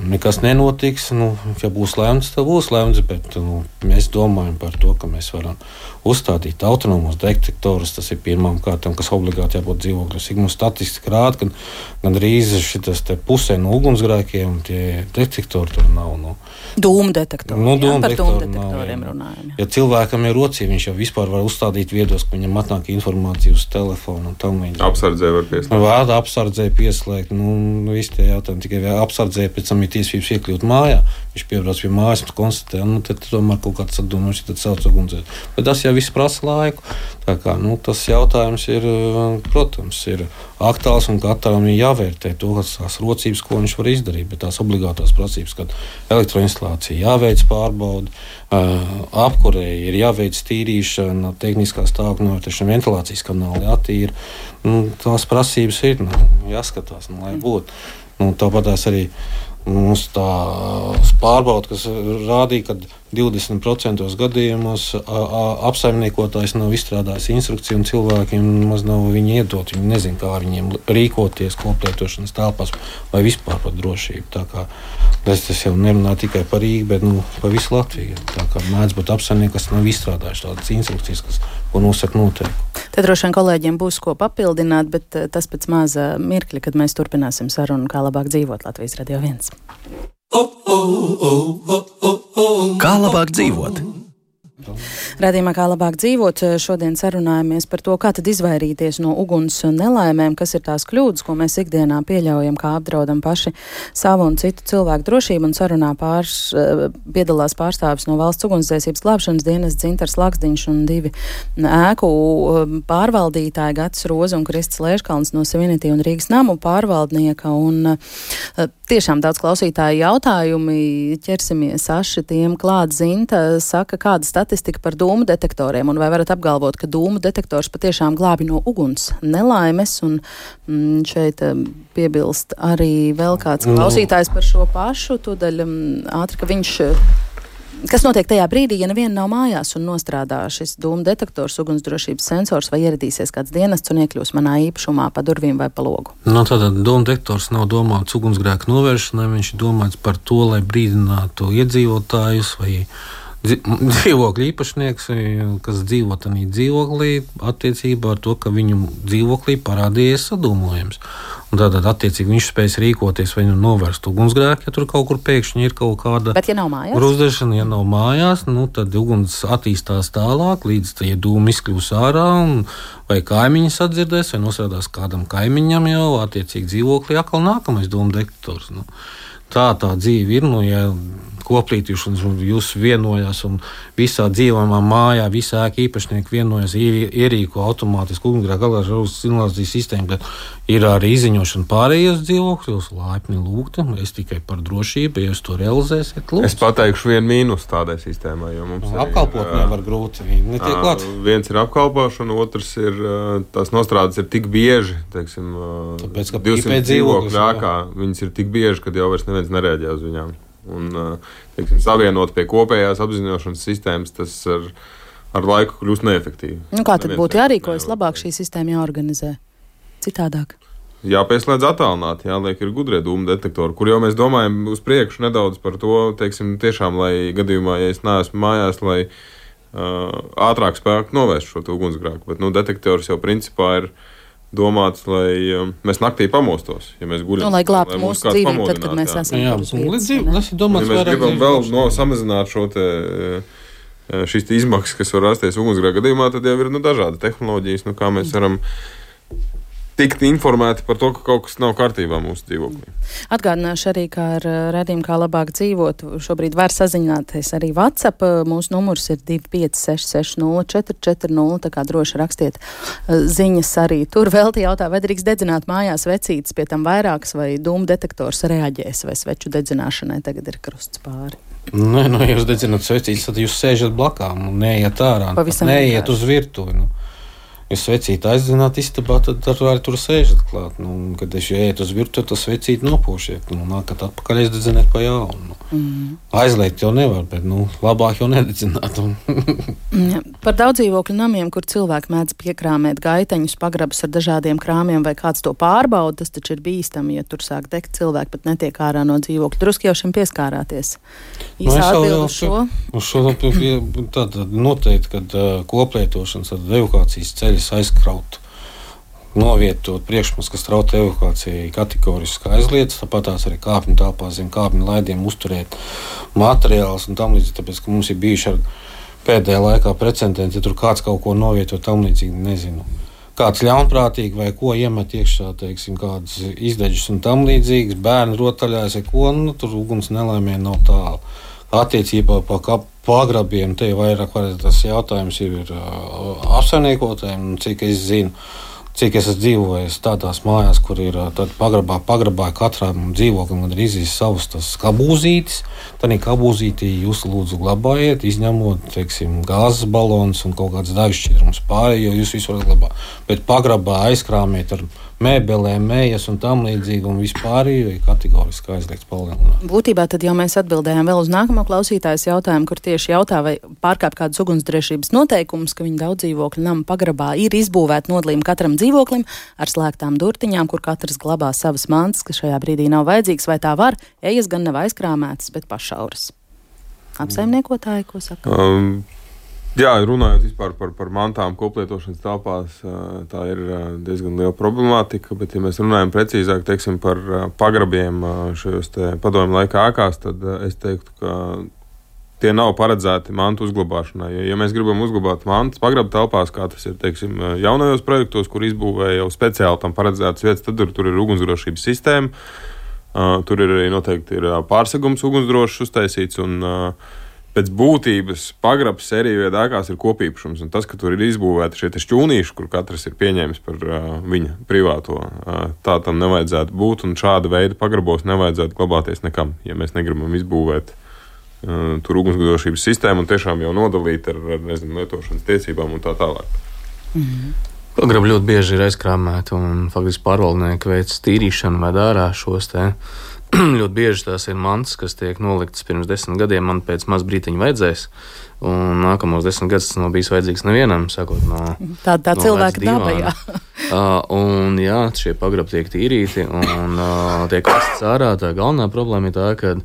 nekas nenotiks. Nu, ja būs lēmts, tad būs lēmts. Bet nu, mēs domājam par to, ka mēs varam uzstādīt autonomos detektorus. Tas ir pirmām kārtām, kas obligāti jābūt dzīvokļos. Ik mums statistika rāda, ka gandrīz šis pusē no ugunsgrēkiem tie detektori tur nav. Nu. Dūmu detektori. Nu, jā, dūmu par dūmu nav, detektoriem jā. runājam. jā. Ja cilvēkam ir rocība, viņš jau vispār var uzstādīt viedos, ka viņam atnāk informācija uz telefona un tam līdzīgi. Apsardzē var pieslēgt. Vārda apsardzē pieslēgt. Nu, nu, visi tie jautājumi tikai vēl apsardzē, pēc tam ir tiesības iekļūt mājā. Viņš piebrauc pie mājas un konstatē, nu, tad tomēr kaut kāds atdomājums, tad sauc ugunsdzēs. Bet tas jau viss prasa laiku. Tā kā, nu, tas jautājums ir, eh, protams, ir aktuāls un katram ir jāvērtē to, tās rocības, ko viņš var izdarīt. Bet tās obligātās prasības, kad elektroinstalācija jāveic pārbaudi, apkurēji ir jāveic tīrīšana, tehniskā stāvokļa novērtēšana, ventilācijas kanāli jātīra. Nu, tās prasības ir nu, jāskatās, nu, lai būtu. Nu, tāpat arī mums tā pārbauda, kas rādīja, ka 20% gadījumos apsaimniekotājs nav izstrādājis instrukciju, un cilvēkiem maz nav viņa iedot. Viņi nezina, kā viņiem rīkoties koplietošanas telpās vai vispār par drošību. Es tas jau nerunāju tikai par Rīgu, bet nu, par visu Latviju. Tā kā mēdz būt apsaimnieki, kas nav izstrādājuši tādas instrukcijas, kas, nosaka noteikumi. Te droši vien kolēģiem būs ko papildināt, bet eh, tas pēc maza mirkļa, kad mēs turpināsim sarunu, kā labāk dzīvot Latvijas Radio 1. Kā labāk dzīvot? Radījumā, kā labāk dzīvot, šodien sarunājamies par to, kā tad izvairīties no uguns nelaimēm, kas ir tās kļūdas, ko mēs ikdienā pieļaujam, kā apdraudam paši savu un citu cilvēku drošību. Un sarunā pārs, eh, piedalās pārstāvis no valsts ugunsdzēsības glābšanas dienas Dzintars Laksdiņš un divi ēku eh, pārvaldītāji Gats Roza un Kristis Lēškalns no Sevinity un Rīgas namu pārvaldnieka. Un, eh, Tiešām daudz klausītāju jautājumi. Ķersimies aši tiem klāt. Zinta saka, kāda statistika par dūmu detektoriem, un vai varat apgalvot, ka dūmu detektors patiešām glābi no uguns nelaimes, un mm, šeit piebilst arī vēl kāds klausītājs par šo pašu, tūdaļ mm, ātri, ka viņš. Kas notiek tajā brīdī, ja neviena nav mājās un nostrādā šis dūmu detektors, ugunsdrošības sensors, vai ieradīsies kāds dienests un iekļūs manā īpašumā pa durvīm vai pa logu? Nu, Tātad doma detektors nav domāts ugunsgrēku novēršanai, viņš ir domāts par to, lai brīdinātu iedzīvotājus vai dzi- dzīvokļu īpašnieks, kas dzīvo tajā dzīvoklī, attiecībā ar to, ka viņu dzīvoklī parādījies sadūmojums. Tātad, attiecīgi, viņš spēs rīkoties vai nu novērst ugunsgrēku, ja tur kaut kur pēkšņi ir kaut kāda Bet, ja nav mājās, Grūzdēšana, ja nav mājās, nu, tad uguns attīstās tālāk, līdz tie dūmi izkļūs ārā. Un, vai kaimiņš atdzirdēs, vai nosēdās kādam kaimiņam jau attiecīgi dzīvoklī, atkal nākamais dūmu detektors. Nu, tā tā dzīve ir. Nu, ja Koplīt jūs, un jūs vienojās, un visā dzīvojamā mājā, visā ēka īpašnieki vienojas, ie- ierīko automātisku ugunsgrēku galvenās signalizācijas sistēmu, bet ir arī izziņošana pārējos dzīvokļos, laipni lūgti. Es tikai par drošību, ja jūs to realizēsiet, Es lūdzu. pateikšu vienu mīnus tādai sistēmai, jo mums ir, Apkalpot ā, nevar grūti, viņi netiek klāt. Viens ir apkalpošana, otrs ir tās nostrādes ir tik bieži, teiksim, Tāpēc, ka 200 IP dzīvoklis, dzīvokļu ēkā, viņas ir tik bieži, ka jau vairs neviens nereaģē uz viņām. Un, ā, teiksim, savienot pie kopējās apziņošanas sistēmas, tas ar, ar laiku kļūst neefektīvi. nu, kā tad Neviens būtu jārīkojas labāk šī sistēma jāorganizē? Citādāk. Jāpieslēdz attālināti, jāliek ir gudrie dūmu detektori, kur jau mēs domājam uz priekšu nedaudz par to, teiksim, tiešām, lai gadījumā, ja es neesmu mājās, lai uh, ātrāk spētu novērst šo ugunsgrēku. Bet nu, detektors jau principā ir domāts, lai um, mēs naktī pamostos, ja mēs guļam. Nu, lai glābtu mūs mūsu dzīvību, tad, kad mēs esam Jā, tur uz un vietas, līdz dzīv- vai ne? tas ir domāts Ja mēs gribam vēl no, samazināt šo te, eh, šīs te izmaksas, kas var rasties ugunsgrēka gadījumā, tad jau ir nu, dažādi tehnoloģijas, nu, kā mēs varam tikt informēti par to, ka kaut kas nav kārtībā mūsu dzīvoklī. Atgādināšu arī, ka ar redzējumu, kā labāk dzīvot, šobrīd var sazināties arī WhatsApp. Mūsu numurs ir 25660440, tā kā droši rakstiet ziņas arī. Tur vēl tie jautā, vai drīkst dedzināt mājās vecītes, pie tam vairākas vai dūmu detektors reaģēs, vai sveču dedzināšanai tagad ir krusts pāri. Nē, nu, ja jūs dedzināt svecītes, tad jūs sēžat blakām un neiet ārā. Pavisam neiet vienkārši. uz virtuvi. Nu. Ja svecīti aizdzināt istabā, tad ar arī tur sēžat klāt. Nu, kad es ieiet uz virtuvi, tad svecīti nopūšiet. Nu, nākat atpakaļ, aizdzināt pa jaunu. Nu. Mm. Aizliegt jau nevar, bet nu, labāk jau nededzināt. Un... Ja, par daudz dzīvokļu namiem, kur cilvēki mēdz piekrāmēt gaiteņus, pagrabus ar dažādiem krāmiem, vai kāds to pārbauda, tas taču ir bīstami, ja tur sāk degt cilvēki, pat netiek ārā no dzīvokļa. Drusku jau šim pieskārāties. Nu, es jau- uz šo. Uz šo tātad noteikti, ka uh, koplietošanas tad evokācijas ceļus aizkraut. Novietot priekšmets, kas traucē evakuācijai, kategoriski aizliedz. Tāpat tās arī kāpņu telpā zem kāpņu laidiem uzturēt materiālus un tam līdzīgi. Tāpēc, ka mums ir bijuši ar pēdējā laikā precedenti, ja tur kāds kaut ko novieto tam līdzīgi, nezinu. Kāds ļaunprātīgi vai ko iemet iekšā, teiksim, kādas izdeģis un tam līdzīgas, bērnu rotaļās, vai ko, nu, tur uguns nelaimē nav tālu. Attiecībā par kap- pagrabiem te vairāk tas jautājums jau ir uh, apsaimniekotājiem, cik es zinu. Cik es esmu dzīvojis tādās mājās, kur ir tad pagrabā, pagrabā katram dzīvoklim ir izjūta savs tas kabūzītis. Tad kabūzītī jūs lūdzu glabājiet, izņemot teiksim, gāzes balonus un kaut kādas degšķirnes. Pārējo jūs visu varat glabāt. Bet pagrabā aizkrāmiet ar mēbelēm, mējas un tam līdzīgi, un vispārējo ir kategoriski aizliegts palielināt. Būtībā tad jau mēs atbildējām vēl uz nākamo klausītājas jautājumu, kur tieši jautā, vai pārkāpt kādus ugunsdrošības noteikumus, ka viņa daudz dzīvokļu nama pagrabā ir izbūvēta nodlīme katram dzīvoklim ar slēgtām durtiņām, kur katrs glabā savas mantas, kas šajā brīdī nav vajadzīgas, vai tā var, ejas gan nav aizkrāmētas, bet pašauras. Apsaimniekotāji, ko saka? Um, jā, runājot par, par mantām, koplietošanas telpās, tā ir diezgan liela problemātika. Bet, ja mēs runājam precīzāk teiksim, par pagrabiem šajos padomju laika ēkās, tad es teiktu, ka tie nav paredzēti mantu uzglabāšanai. Jo, ja mēs gribam uzglabāt mantas pagrabu telpās, kā tas ir teiksim, jaunajos projektos, kur izbūvēja jau speciāli tam paredzētas vietas, tad tur, tur ir ugunsdrošības sistēma. Tur ir arī noteikti ir, pārsegums ugunsdrošs uztaisīts. Un, uh, Pēc būtības pagrabs sēriju viedākās ir kopīpašums. Un tas, ka tur ir izbūvēti šie šķūnīši, kur katrs ir pieņēmis par uh, viņa privāto, uh, tā tam nevajadzētu būt. Un šāda veida pagrabos nevajadzētu glabāties nekam, ja mēs negribam izbūvēt uh, tur ugunsgrēkības sistēmu un tiešām jau nodalīt ar, ar nezinu, lietošanas tiesībām un tā tālāk. Pagrabi ļoti bieži ir aizkrāmēti, un faktiski pārvaldnieki veic tīrīšanu vai dārā šos te. ļoti bieži tās ir mantas, kas tiek noliktas pirms desmit gadiem. Man pēc maz brīdiņa vajadzēs, un nākamos desmit gadus tas nav bijis vajadzīgs nevienam, sakot, no Tā, tā no cilvēka daba, jā. Uh, un jā, šie pagrabi tiek tīrīti un uh, tiek vests ārā. Tā galvenā problēma ir tā, ka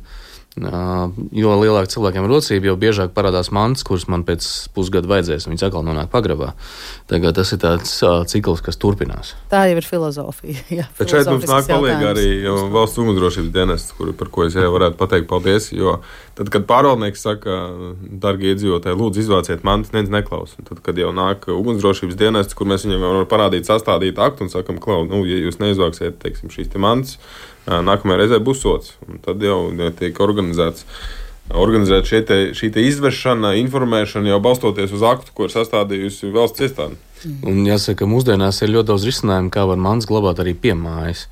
jo lielāka cilvēkiem ir rocība, jo biežāk parādās mantas, kuras man pēc pusgada vajadzēs, un viņas atkal nonāk pagrabā. Tagad tas ir tāds cikls, kas turpinās. Tā jau ir filozofija. Jā, Bet šeit mums nāk palīdzīga arī valsts ugunsdrošības dienests, kur, par ko es jau varētu pateikt paldies. Jo tad, kad pārvaldnieks saka, darbie iedzīvotāji, lūdzu, izvāciet mantas, neviens neklaus. Un Tad, kad jau nāk ugunsdrošības dienests, kur mēs viņam varam parādīt sastādīt aktu un sakam, klau, nu, ja jūs neizvāksiet teiksim, šīs te mantas, ā, nākamajā reizē būs sots. Tad jau ja, tiek organizēts. Organizēt šie te, šī te izvēršana, informēšana jau balstoties uz aktu, ko ir sastādījusi valsts iestāde. Un jāsaka, mūsdienās ir ļoti daudz risinājumu, kā var mans glabāt arī pie mājas.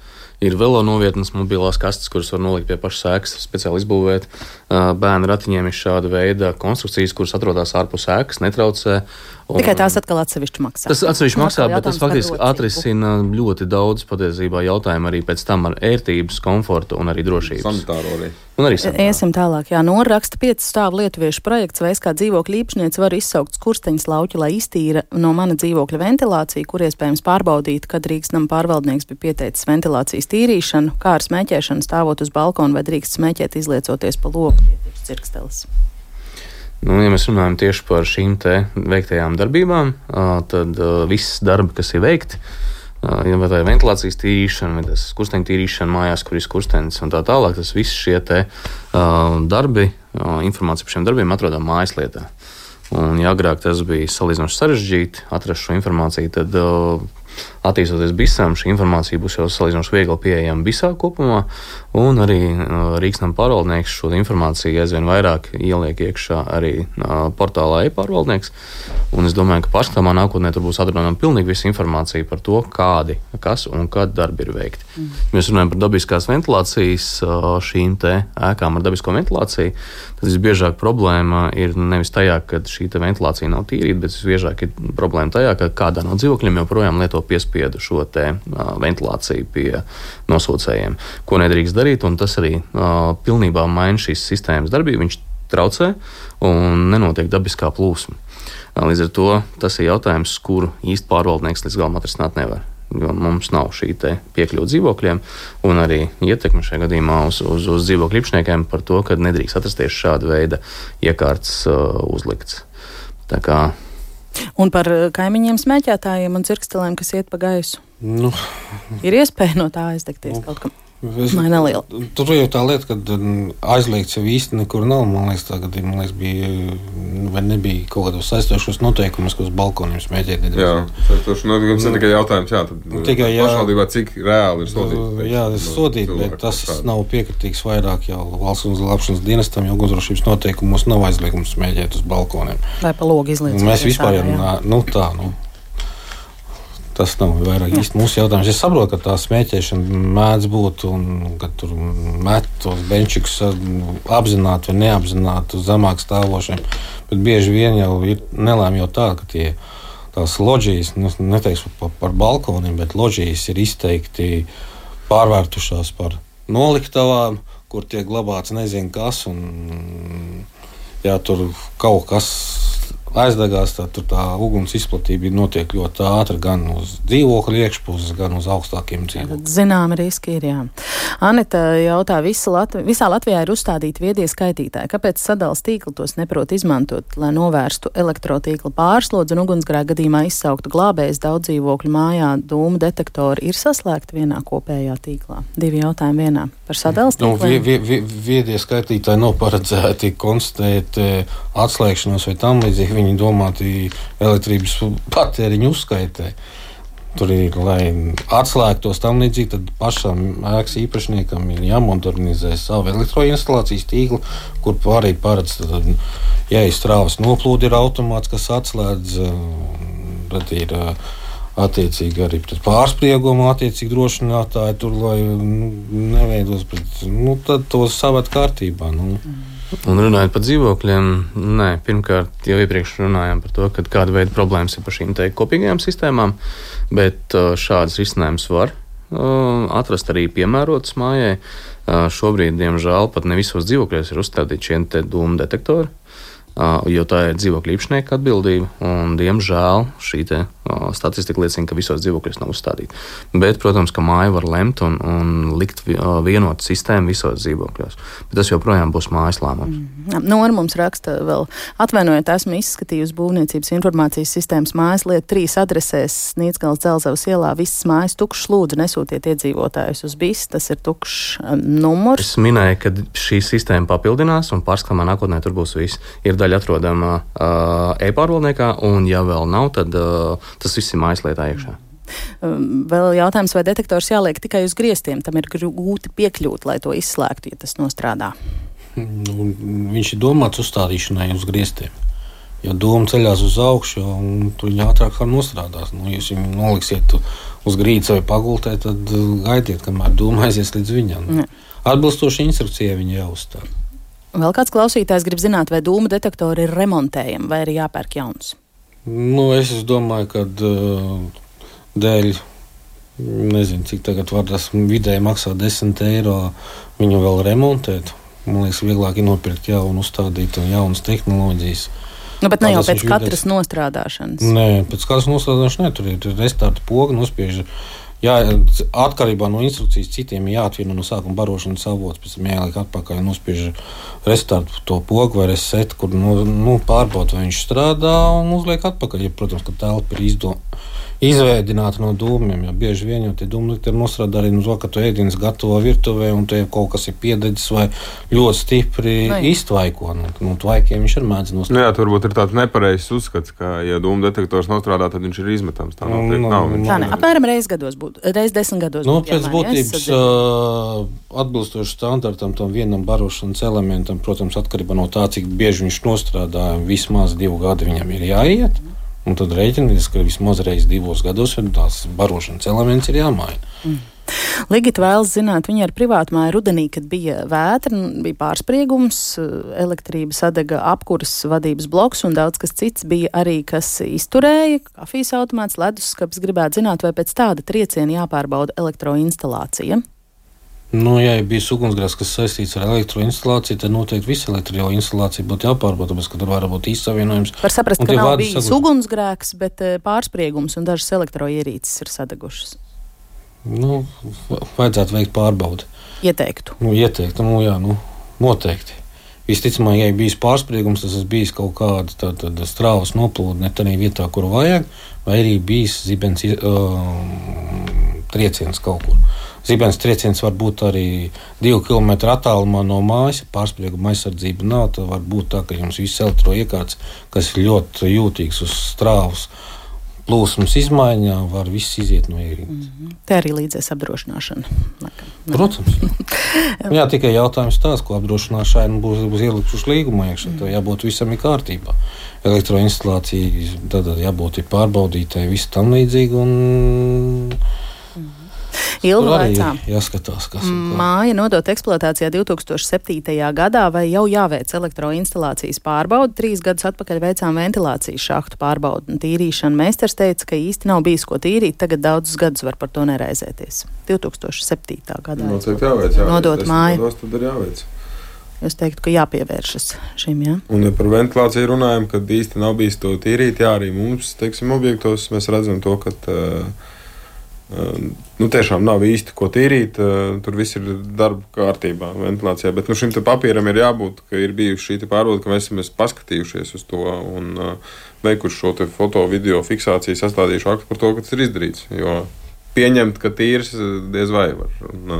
Ir velo novietnes, mobilās kastes, kuras var nolikt pie pašas sēklas, speciāli izbūvēt. Bērnu ratiņiem ir šāda veida konstrukcijas, kuras atrodas ārpus sēklas, netraucē. Un- Tikai tās atkal atsevišķi maksā. Tas atsevišķi maksā, bet tas faktiski atrisina ļoti daudz patiesībā jautājumu arī pēc tam ar ērtības, komfortu un arī drošības. Sanitāro arī. Un arī sanitāro. Iesim tālāk. Jā, noraksta piecu stāvu lietuviešu projekts, vai es kā dzīvokļa īpašnieks varu izsaukt skursteņus lauķu, lai iztīra no mana dzīvokļa ventilāciju, kur iespējams pārbaudīt, kad Rīgas nama pārvaldnieks bija pieteicis ventilācijas tīrīšanu, kā ar smēķēšanu stāvot uz balkona, vai drīkst smēķēt izliecoties pa loku, pietīrs cirkstelis. Nu, ja mēs runājam tieši par šīm veiktajām darbībām, tad viss darbi, kas ir veikti, ja tā ir ventilācijas tīrīšana, vai tas skursteņa tīrīšana mājās, kur ir skurstenis un tā tālāk, tas viss šie te darbi, informācija par šiem darbiem atrodam mājasliedā. Un, ja agrāk tas bija salīdzinoši sarežģīti atrast šo informāciju, tad attīstoties bisām, šī informācija būs jau salīdzinoši viegli pieejama bisā kopumā, un arī Rīgsnam pārvaldnieks šo informāciju aizvien vairāk ieliek iekšā arī portālā e-pārvaldnieks. Un es domāju, ka paškamā nākotnē tur būs atrodama pilnīgi visa informācija par to, kādi, kas un kad darbi ir veikti. Mm. Mēs runājam par dabiskās ventilācijas šīm ēkām ar dabisko ventilāciju. Tad visbiežāk problēma ir nevis tajā, ka šī ventilācija nav tīrīta, bet visbiežāk ir problēma tajā, ka kādā no dzīvokļiem joprojām lieto piespiedu šo te, uh, ventilāciju pie nosūcējiem, ko nedrīkst darīt. Tas arī uh, pilnībā maina šīs sistēmas darbību. Viņš traucē un nenotiek dabiskā plūsma. Līdz ar to tas ir jautājums, kuru īsti pārvaldnieks līdz galam atrisināt nevar jo mums nav šī piekļuve dzīvokļiem, un arī ietekme šajā gadījumā uz, uz, uz dzīvokļu īpašniekiem par to, ka nedrīkst atrasties šāda veida iekārtas uh, uzlikts. Kā... Un par uh, kaimiņiem smēķētājiem un cirkstelēm, kas iet pa gaisu. Nu. Ir iespēja no tā aizdegties nu. kaut kam. Es, Vai neliela? Tur jau tā lieta, ka aizliegts jau īsti nekur nav. Man liekas, tā gadījumā man liekas, bija, vai nebija kaut kādos saistošos noteikumus, ka uz balkoniem smēķēt. Jā, saistošs noteikums ir tikai jautājums, jā, tad nu, tikai jā, pašvaldībā, cik reāli ir sodīt. Jā, tas sodīt, bet tas kādā. nav piekritīgs vairāk jau valsts uzglabāšanas dienestam, jo ugunsdrošības noteikumos nav aizliegums smēķēt uz balkoniem. Vai pa logu izliecīt. Mēs vispār jau, nu tā, nu tas nav vairāk īsti mūsu jautājums. Es saprotu, ka tā smēķēšana mēdz būt un ka tur met tos benčikus apzināti vai neapzināti uz zemāk stāvošiem. Bet bieži vien jau ir nelēma jau tā, ka tie tās loģijas, nu, neteikšu par, par balkoniem, bet loģijas ir izteikti pārvērtušās par noliktavām, kur tiek glabāts nezinu kas. Un, jā, tur kaut kas aizdegās, tad tā uguns izplatība notiek ļoti ātri gan uz dzīvokļu iekšpuses, gan uz augstākiem dzīvokļiem. Zināma riska ir. Jā. Anita jautā, visa Latvi visā Latvijā ir uzstādīti viedie skaitītāji. Kāpēc sadalījuma tīkli tos neprot izmantot, lai novērstu elektrotīkla pārslodzi un ugunsgrēka gadījumā izsauktu glābējs daudz dzīvokļu mājā? Dūmu detektori ir saslēgti vienā kopējā tīklā. Divi jautājumi vienā par sadalījuma tīklu. Nu, vie, vie, vie, viedie skaitītāji nav paredzēti konstatēt eh, atslēgšanos vai tam līdzīgi viņi domāti elektrības patēriņu uzskaitē. Tur ir, lai atslēgtos tam līdzīgi, tad pašam ēkas īpašniekam ir jāmodernizē savu elektroinstalācijas tīklu, kur arī paredz, ja ir strāvas noplūdi, ir automāts, kas atslēdz. Tad ir attiecīgi arī pret pārspriegumu, attiecīgi drošinātāji tur, lai nu, neveidos, bet nu, to savat kārtībā. Nu. Mm. Un runājot par dzīvokļiem, nē, pirmkārt, jau iepriekš runājām par to, kāda veida problēmas ir par šīm kopīgajām sistēmām, bet uh, šādas risinājumus var uh, atrast arī piemērotas mājai. Uh, šobrīd, diemžēl, pat ne visos dzīvokļos ir uzstādīti šie dūmu detektori jo tā ir dzīvokļu īpašnieka atbildība. Un, diemžēl šī statistika liecina, ka visos dzīvokļos nav uzstādīta. Bet, protams, ka māja var lemt un, un likt vienotu sistēmu visos dzīvokļos. Bet tas joprojām būs mājas lēmums. Mm. Nora mums raksta vēl, atvainojiet, esmu izskatījusi būvniecības informācijas sistēmas mājas lietu trīs adresēs Nīcgals Dzelzavas ielā. Visas mājas tukšas lūdzu nesūtiet iedzīvotājus uz bis, tas ir tukšs um, numurs. Es minēju, ka šī sistēma papildinās un pārskatāmā nākotnē tur būs viss. Ir daļa atrodama uh, e-pārvaldniekā, un, ja vēl nav, tad uh, tas viss ir mājaslietā iekšā. Um, vēl jautājums, vai detektors jāliek tikai uz griestiem? Tam ir grūti piekļūt, lai to izslēgtu, ja tas nostrādā. Nu, viņš ir domāts uzstādīšanai uz griestiem. Ja doma ceļās uz augšu, tad viņa ātrāk nostrādās. Nu, ja jūs viņu noliksiet uz grīdas vai pagultē, tad gaidiet, kamēr doma aizies līdz viņam. Atbilstoši instrukcijai viņa jāuzstāda. Vēl kāds klausītājs grib zināt, vai dūmu detektori ir remontējami vai arī jāpērk jauns? Nu, es domāju, ka uh, dēļ. Nezinu, cik tagad var tas vidēji maksā 10 eiro. Viņu vēl remontēt. Man liekas, vieglāk ir nopirkt jaunu, uzstādīt jaunas tehnoloģijas. Nu, bet ne jau pēc katras vidēs... nostrādāšanas. Nē, pēc katras nostrādāšanas ne. Tur ir restarta poga, nospiež Jā, atkarībā no instrukcijas citiem ir jāatvieno no sākuma barošanas avots, pēc tam jāliek atpakaļ un nospiež restartu to pogu vai resetu, kur nu, nu, pārbaud, vai viņš strādā un uzliek atpakaļ. Ja, protams, ka telpa ir izdo, izveidināta no dūmiem. Ja bieži vien jau tie dūmlīti ir nostrādāti arī no to, ka tu ēdienas gatavo virtuvē un te kaut kas ir piededzis vai ļoti stipri Vai. iztvaiko. Nu, nu, tvaikiem viņš ir mēdz nostrādāt. Nu, jā, tur varbūt ir tāds nepareizs uzskats, ka, ja dūmu detektors nostrādā, tad viņš ir izmetams. Tā nav. Nu, nav, nu, tā ne, apmēram reiz gados būtu, reiz desmit gados. Nu, būtu pēc būtības uh, atbilstoši standartam tam vienam barošanas elementam, protams, atkarībā no tā, cik bieži viņš nostrādā, vismaz divu gadu viņam ir jāiet. Mm. Un tad rēķināties, ka vismaz reizes divos gados tās barošanas elements ir jāmaina. Mm. Ligita vēlas zināt, viņa ar privātu māju rudenī, kad bija vētra, bija pārspriegums, elektrība sadega apkuras vadības bloks un daudz kas cits bija arī, kas izturēja, kafijas automāts, leduskapis. Gribētu zināt, vai pēc tāda trieciena jāpārbauda elektroinstalācija. Nu, ja ir bijis ugunsgrēks, kas saistīts ar elektroinstalāciju, tad noteikti visa elektroinstalācija būtu jāpārbauda, tāpēc, ka tur var būt izsavienojums. Var saprast, ka nav bijis saguši. ugunsgrēks, bet eh, pārspriegums un dažas elektroierīces ir sadegušas. Nu, vajadzētu veikt pārbaudi. Ieteiktu. Nu, ieteiktu, nu, jā, nu, noteikti. Visticamāk, ja ir bijis pārspriegums, tas bijis kaut kāda strāvas noplūde ne tādā vietā, kur vajag, vai arī bijis zibens uh, trieciens kaut kur. Zibens trieciens var būt arī divu kilometru attālumā no mājas. Ja pārsprieguma aizsardzība nav. Tad var būt tā, ka jums viss elektroiekārts, kas ir ļoti jūtīgs uz strāvas plūsmas izmaiņām, var viss iziet no ierīces. Mm -hmm. Te arī līdzēs apdrošināšana. Protams. Jā, tikai jautājums tāds, ko apdrošināšana būs, būs ielikuši līgumā iekšā. Mm. Jābūt visam ir kārtībā. Elektroinstalācija tad jābūt pārbaudītai, viss tam līdzīgi. Un Ilgu vecā. Jāskatās, kas ir. Māja nodot eksploatācijā 2007. gadā vai jau jāveic elektroinstalācijas pārbauda. Trīs gadus atpakaļ veicām ventilācijas šahtu pārbaudu un tīrīšanu. Meistars teica, ka īsti nav bijis ko tīrīt, tagad daudzus gadus var par to neraizēties. 2007. gadā. Noteikti jāveic. jāveic. Nodot māju. Tad ir jāveic. Es teiktu, ka jāpievēršas šim. Ja? Un, ja par ventilāciju runājam, kad īsti nav bijis to tīrīt, jā, arī mums, teiksim, objektos mēs redzam to, ka uh, Nu, tiešām nav īsti ko tīrīt. Tur viss ir darba kārtībā, ventilācijā. Bet nu, šim papīram ir jābūt, ka ir bijusi šī pārbauda, ka mēs esam paskatījušies uz to un veikuši šo foto, video fiksāciju, sastādījuši aktu par to, ka tas ir izdarīts. Jo pieņemt, ka tīrs diez vai var. Un,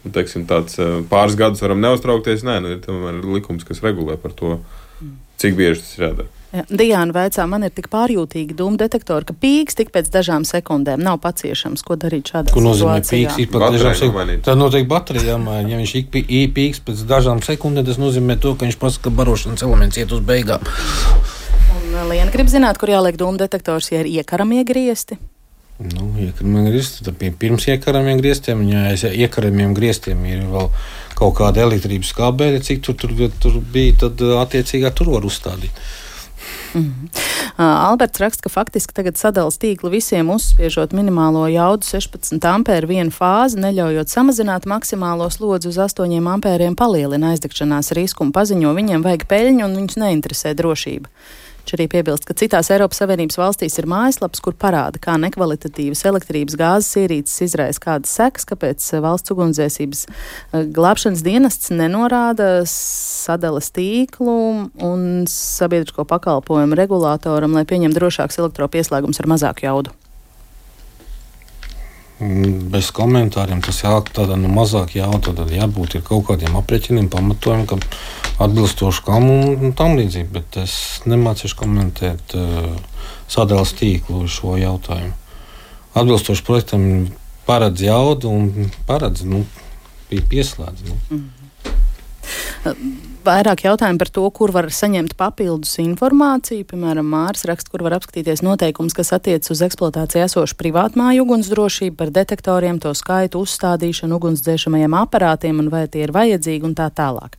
un, teiksim, tāds, pāris gadus varam neuztraukties. Nē, nu, ir likums, kas regulē par to, cik bieži tas ir jādara. Ja, Diana veicā, man ir tik pārjūtīgi dūmu detektori, ka pīks tik pēc dažām sekundēm nav paciešams. Ko darīt šādā situācijā? Ko nozīmē pīks? Ik pēc dažām sekundēm. Tā noteikti baterijā jāmaina. Ja viņš ik pīks pēc dažām sekundēm, tas nozīmē to, ka viņš pasaka, ka barošanas elements iet uz beigām. Un uh, Liena grib zināt, kur jāliek dūmu detektors, ja ir iekaramie griesti. Nu, iekaramiem grieztiem, tad pirms iekaramiem grieztiem, ja aiz iekaramiem grieztiem ir vēl kaut kāda elektrības kābeļa, cik tur, tur, tur bija, tad uh, attiecīgā tur var uzstādīt. Mm uh, Alberts raksta, ka faktiski tagad sadalās tīkli visiem uzspiežot minimālo jaudu 16 ampēru vienu fāzi, neļaujot samazināt maksimālo slodzi uz 8 ampēriem, palielina aizdegšanās risku un paziņo, viņiem vajag peļņu un viņus neinteresē drošība. Viņš arī piebilst, ka citās Eiropas Savienības valstīs ir mājaslapas, kur parāda, kā nekvalitatīvas elektrības gāzes ierīces izraisa kādas sekas, kāpēc valsts ugunsdzēsības eh, glābšanas dienests nenorāda sadalas tīklu un sabiedrisko pakalpojumu regulātoram, lai pieņem drošāks elektropieslēgums ar mazāku jaudu. Bez komentāriem tas jāsaka tādā nu, mazāk jautā, tad jābūt kaut kādiem aprēķiniem, pamatojumiem, ka atbilstoši kam un tam līdzīgi. Bet es nemācīšu komentēt uh, sadalījuma tīklu šo jautājumu. Atbilstoši projektam paredz jaudu un paredz nu, pieslēdz. Nu. Mm -hmm vairāk jautājumu par to, kur var saņemt papildus informāciju. Piemēram, Mārs raksta, kur var apskatīties noteikums, kas attiecas uz eksploatāciju esošu privātmāju ugunsdrošību, par detektoriem, to skaitu, uzstādīšanu, ugunsdzēšamajiem aparātiem un vai tie ir vajadzīgi un tā tālāk.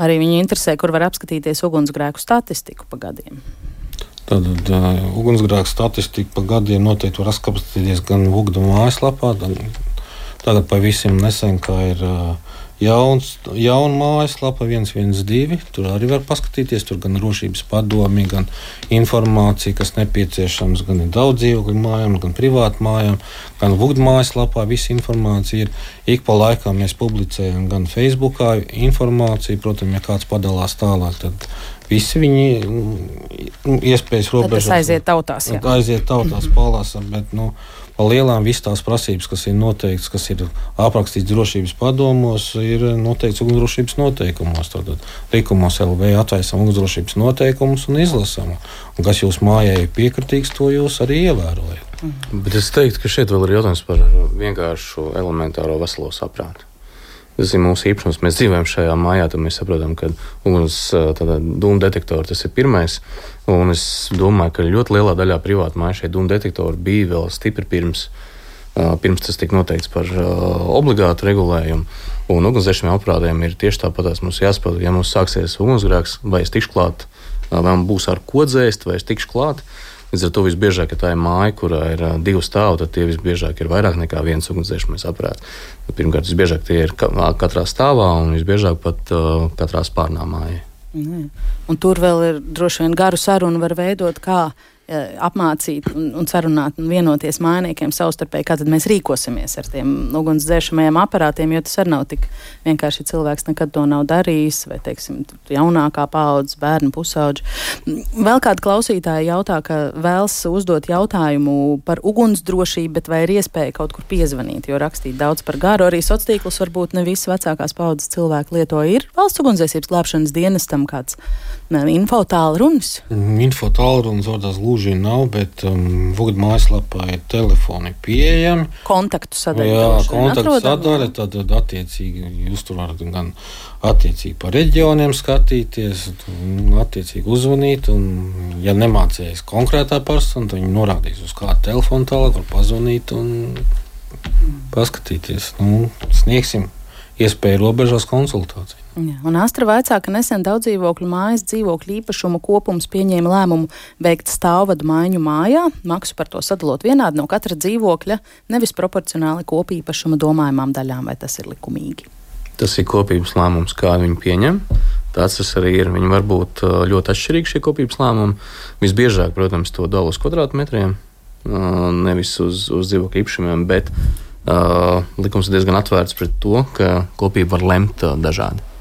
Arī viņi interesē, kur var apskatīties ugunsgrēku statistiku pa gadiem. Tad uh, ugunsgrēku statistiku pa gadiem noteikti var apskatīties gan Vugda mājaslapā, gan tagad pavisam nesen, kā ir uh, jauns, jauna mājaslapa 112. Tur arī var paskatīties. Tur gan drošības padomi, gan informācija, kas nepieciešams, gan daudz dzīvokļu mājām, gan privātu mājām, gan Vugda mājaslapā. Visa informācija ir. Ik pa laikam mēs publicējam gan Facebookā informāciju, protams, ja kāds padalās tālāk. Tad visi viņi nu, iespējas robežās. Tas aiziet tautās. Jā. Aiziet tautās, palāsam, bet, nu, pa lielām visas tās prasības, kas ir noteikts, kas ir aprakstīts drošības padomos, ir noteikts ugunsdrošības noteikumos. Tātad likumos LV atvēsam ugunsdrošības noteikumus un izlasām. Un kas jūs mājai ir piekritīgs, to jūs arī ievērojat. Mhm. Bet es teiktu, ka šeit vēl ir jautājums par vienkāršu elementāro veselo saprātu. Ir mūsu īpašums. Mēs dzīvojam šajā mājā, tad mēs saprotam, ka uguns dūmu detektori tas ir pirmais. Un es domāju, ka ļoti lielā daļā privātu māju šie dūmu detektori bija vēl stipri pirms, pirms tas tika noteikts par obligātu regulējumu. Un ugunsdzēsmiem aparātiem ir tieši tāpat. Mums jāsaprot, ja mums sāksies ugunsgrēks, vai es tikšu klāt, vai man būs ar ko dzēst, vai es tikšu klāt. Līdz ar to visbiežāk, ja tā ir māja, kurā ir uh, divi stāvi, tad tie visbiežāk ir vairāk nekā viens ugunsdzēsmais aparāts. Pirmkārt, visbiežāk tie ir katrā stāvā un visbiežāk pat uh, katrā spārnā mājā. Mm. Un tur vēl ir droši vien garu sarunu var veidot, kā apmācīt un, un sarunāt un vienoties mājiniekiem savstarpēji, kā tad mēs rīkosimies ar tiem ugunsdzēšamajiem aparātiem, jo tas arī nav tik vienkārši cilvēks nekad to nav darījis, vai, teiksim, jaunākā paudze, bērnu pusauģi. Vēl kāda klausītāja jautā, ka vēlas uzdot jautājumu par ugunsdrošību, bet vai ir iespēja kaut kur piezvanīt, jo rakstīt daudz par garu, arī sociālos tīklus varbūt ne visas vecākās paudzes cilvēki lieto. Ir valsts ugunsdzēsības glābšanas dienestam kāds info tālrunis? Info tālrunis vārdās lūdzu gluži nav, bet um, Vugda mājaslapā ir telefoni pieejami. Kontaktu sadaļa. Jā, kontaktu sadaļa, tad, tad attiecīgi jūs tur varat gan attiecīgi pa reģioniem skatīties, attiecīgi uzvanīt, un ja nemācējas konkrētā persona, tad viņi norādīs uz kādu telefonu tālāk, var pazvanīt un paskatīties. Nu, sniegsim iespēju robežās konsultāciju. Ja, un Astra vaicā, ka nesen daudz dzīvokļu mājas dzīvokļu īpašumu kopums pieņēma lēmumu veikt stāvvadu maiņu mājā, maksu par to sadalot vienādi no katra dzīvokļa, nevis proporcionāli kopīpašuma domājumām daļām, vai tas ir likumīgi. Tas ir kopības lēmums, kā viņi pieņem. Tāds tas arī ir. Viņi var būt uh, ļoti atšķirīgi šie kopības lēmumi. Visbiežāk, protams, to dala uz kvadrātmetriem, uh, nevis uz, uz dzīvokļu īpašumiem, bet likums ir diezgan atvērts pret to, ka kopība var lemt dažādi.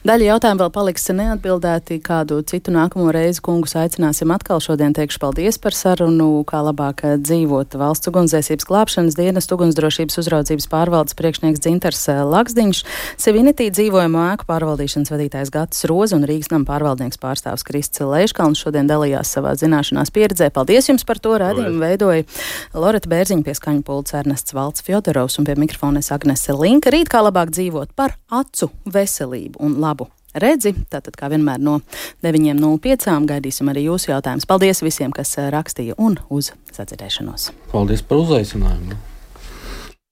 Daļa jautājumu vēl paliks neatbildēti. Kādu citu nākamo reizi kungus aicināsim atkal. Šodien teikšu paldies par sarunu, kā labāk dzīvot valsts ugunsdzēsības glābšanas dienas ugunsdrošības uzraudzības pārvaldes priekšnieks Dzintars Laksdiņš, Sevinitī dzīvojamo ēku pārvaldīšanas vadītājs Gatis Roza un Rīgas nama pārvaldnieks pārstāvs Kristis Leiškalns šodien dalījās savā zināšanās pieredzē. Paldies jums par to rādījumu veidoja Loreta Bērziņa pie skaņu pulca Ernests Valts Fjodorovs un pie mikrofona Agnese Linka. Rīt kā labāk dzīvot par acu veselību un labu redzi. Tātad, kā vienmēr, no 9.05. gaidīsim arī jūsu jautājumus. Paldies visiem, kas rakstīja un uz sadzirdēšanos. Paldies par uzaicinājumu!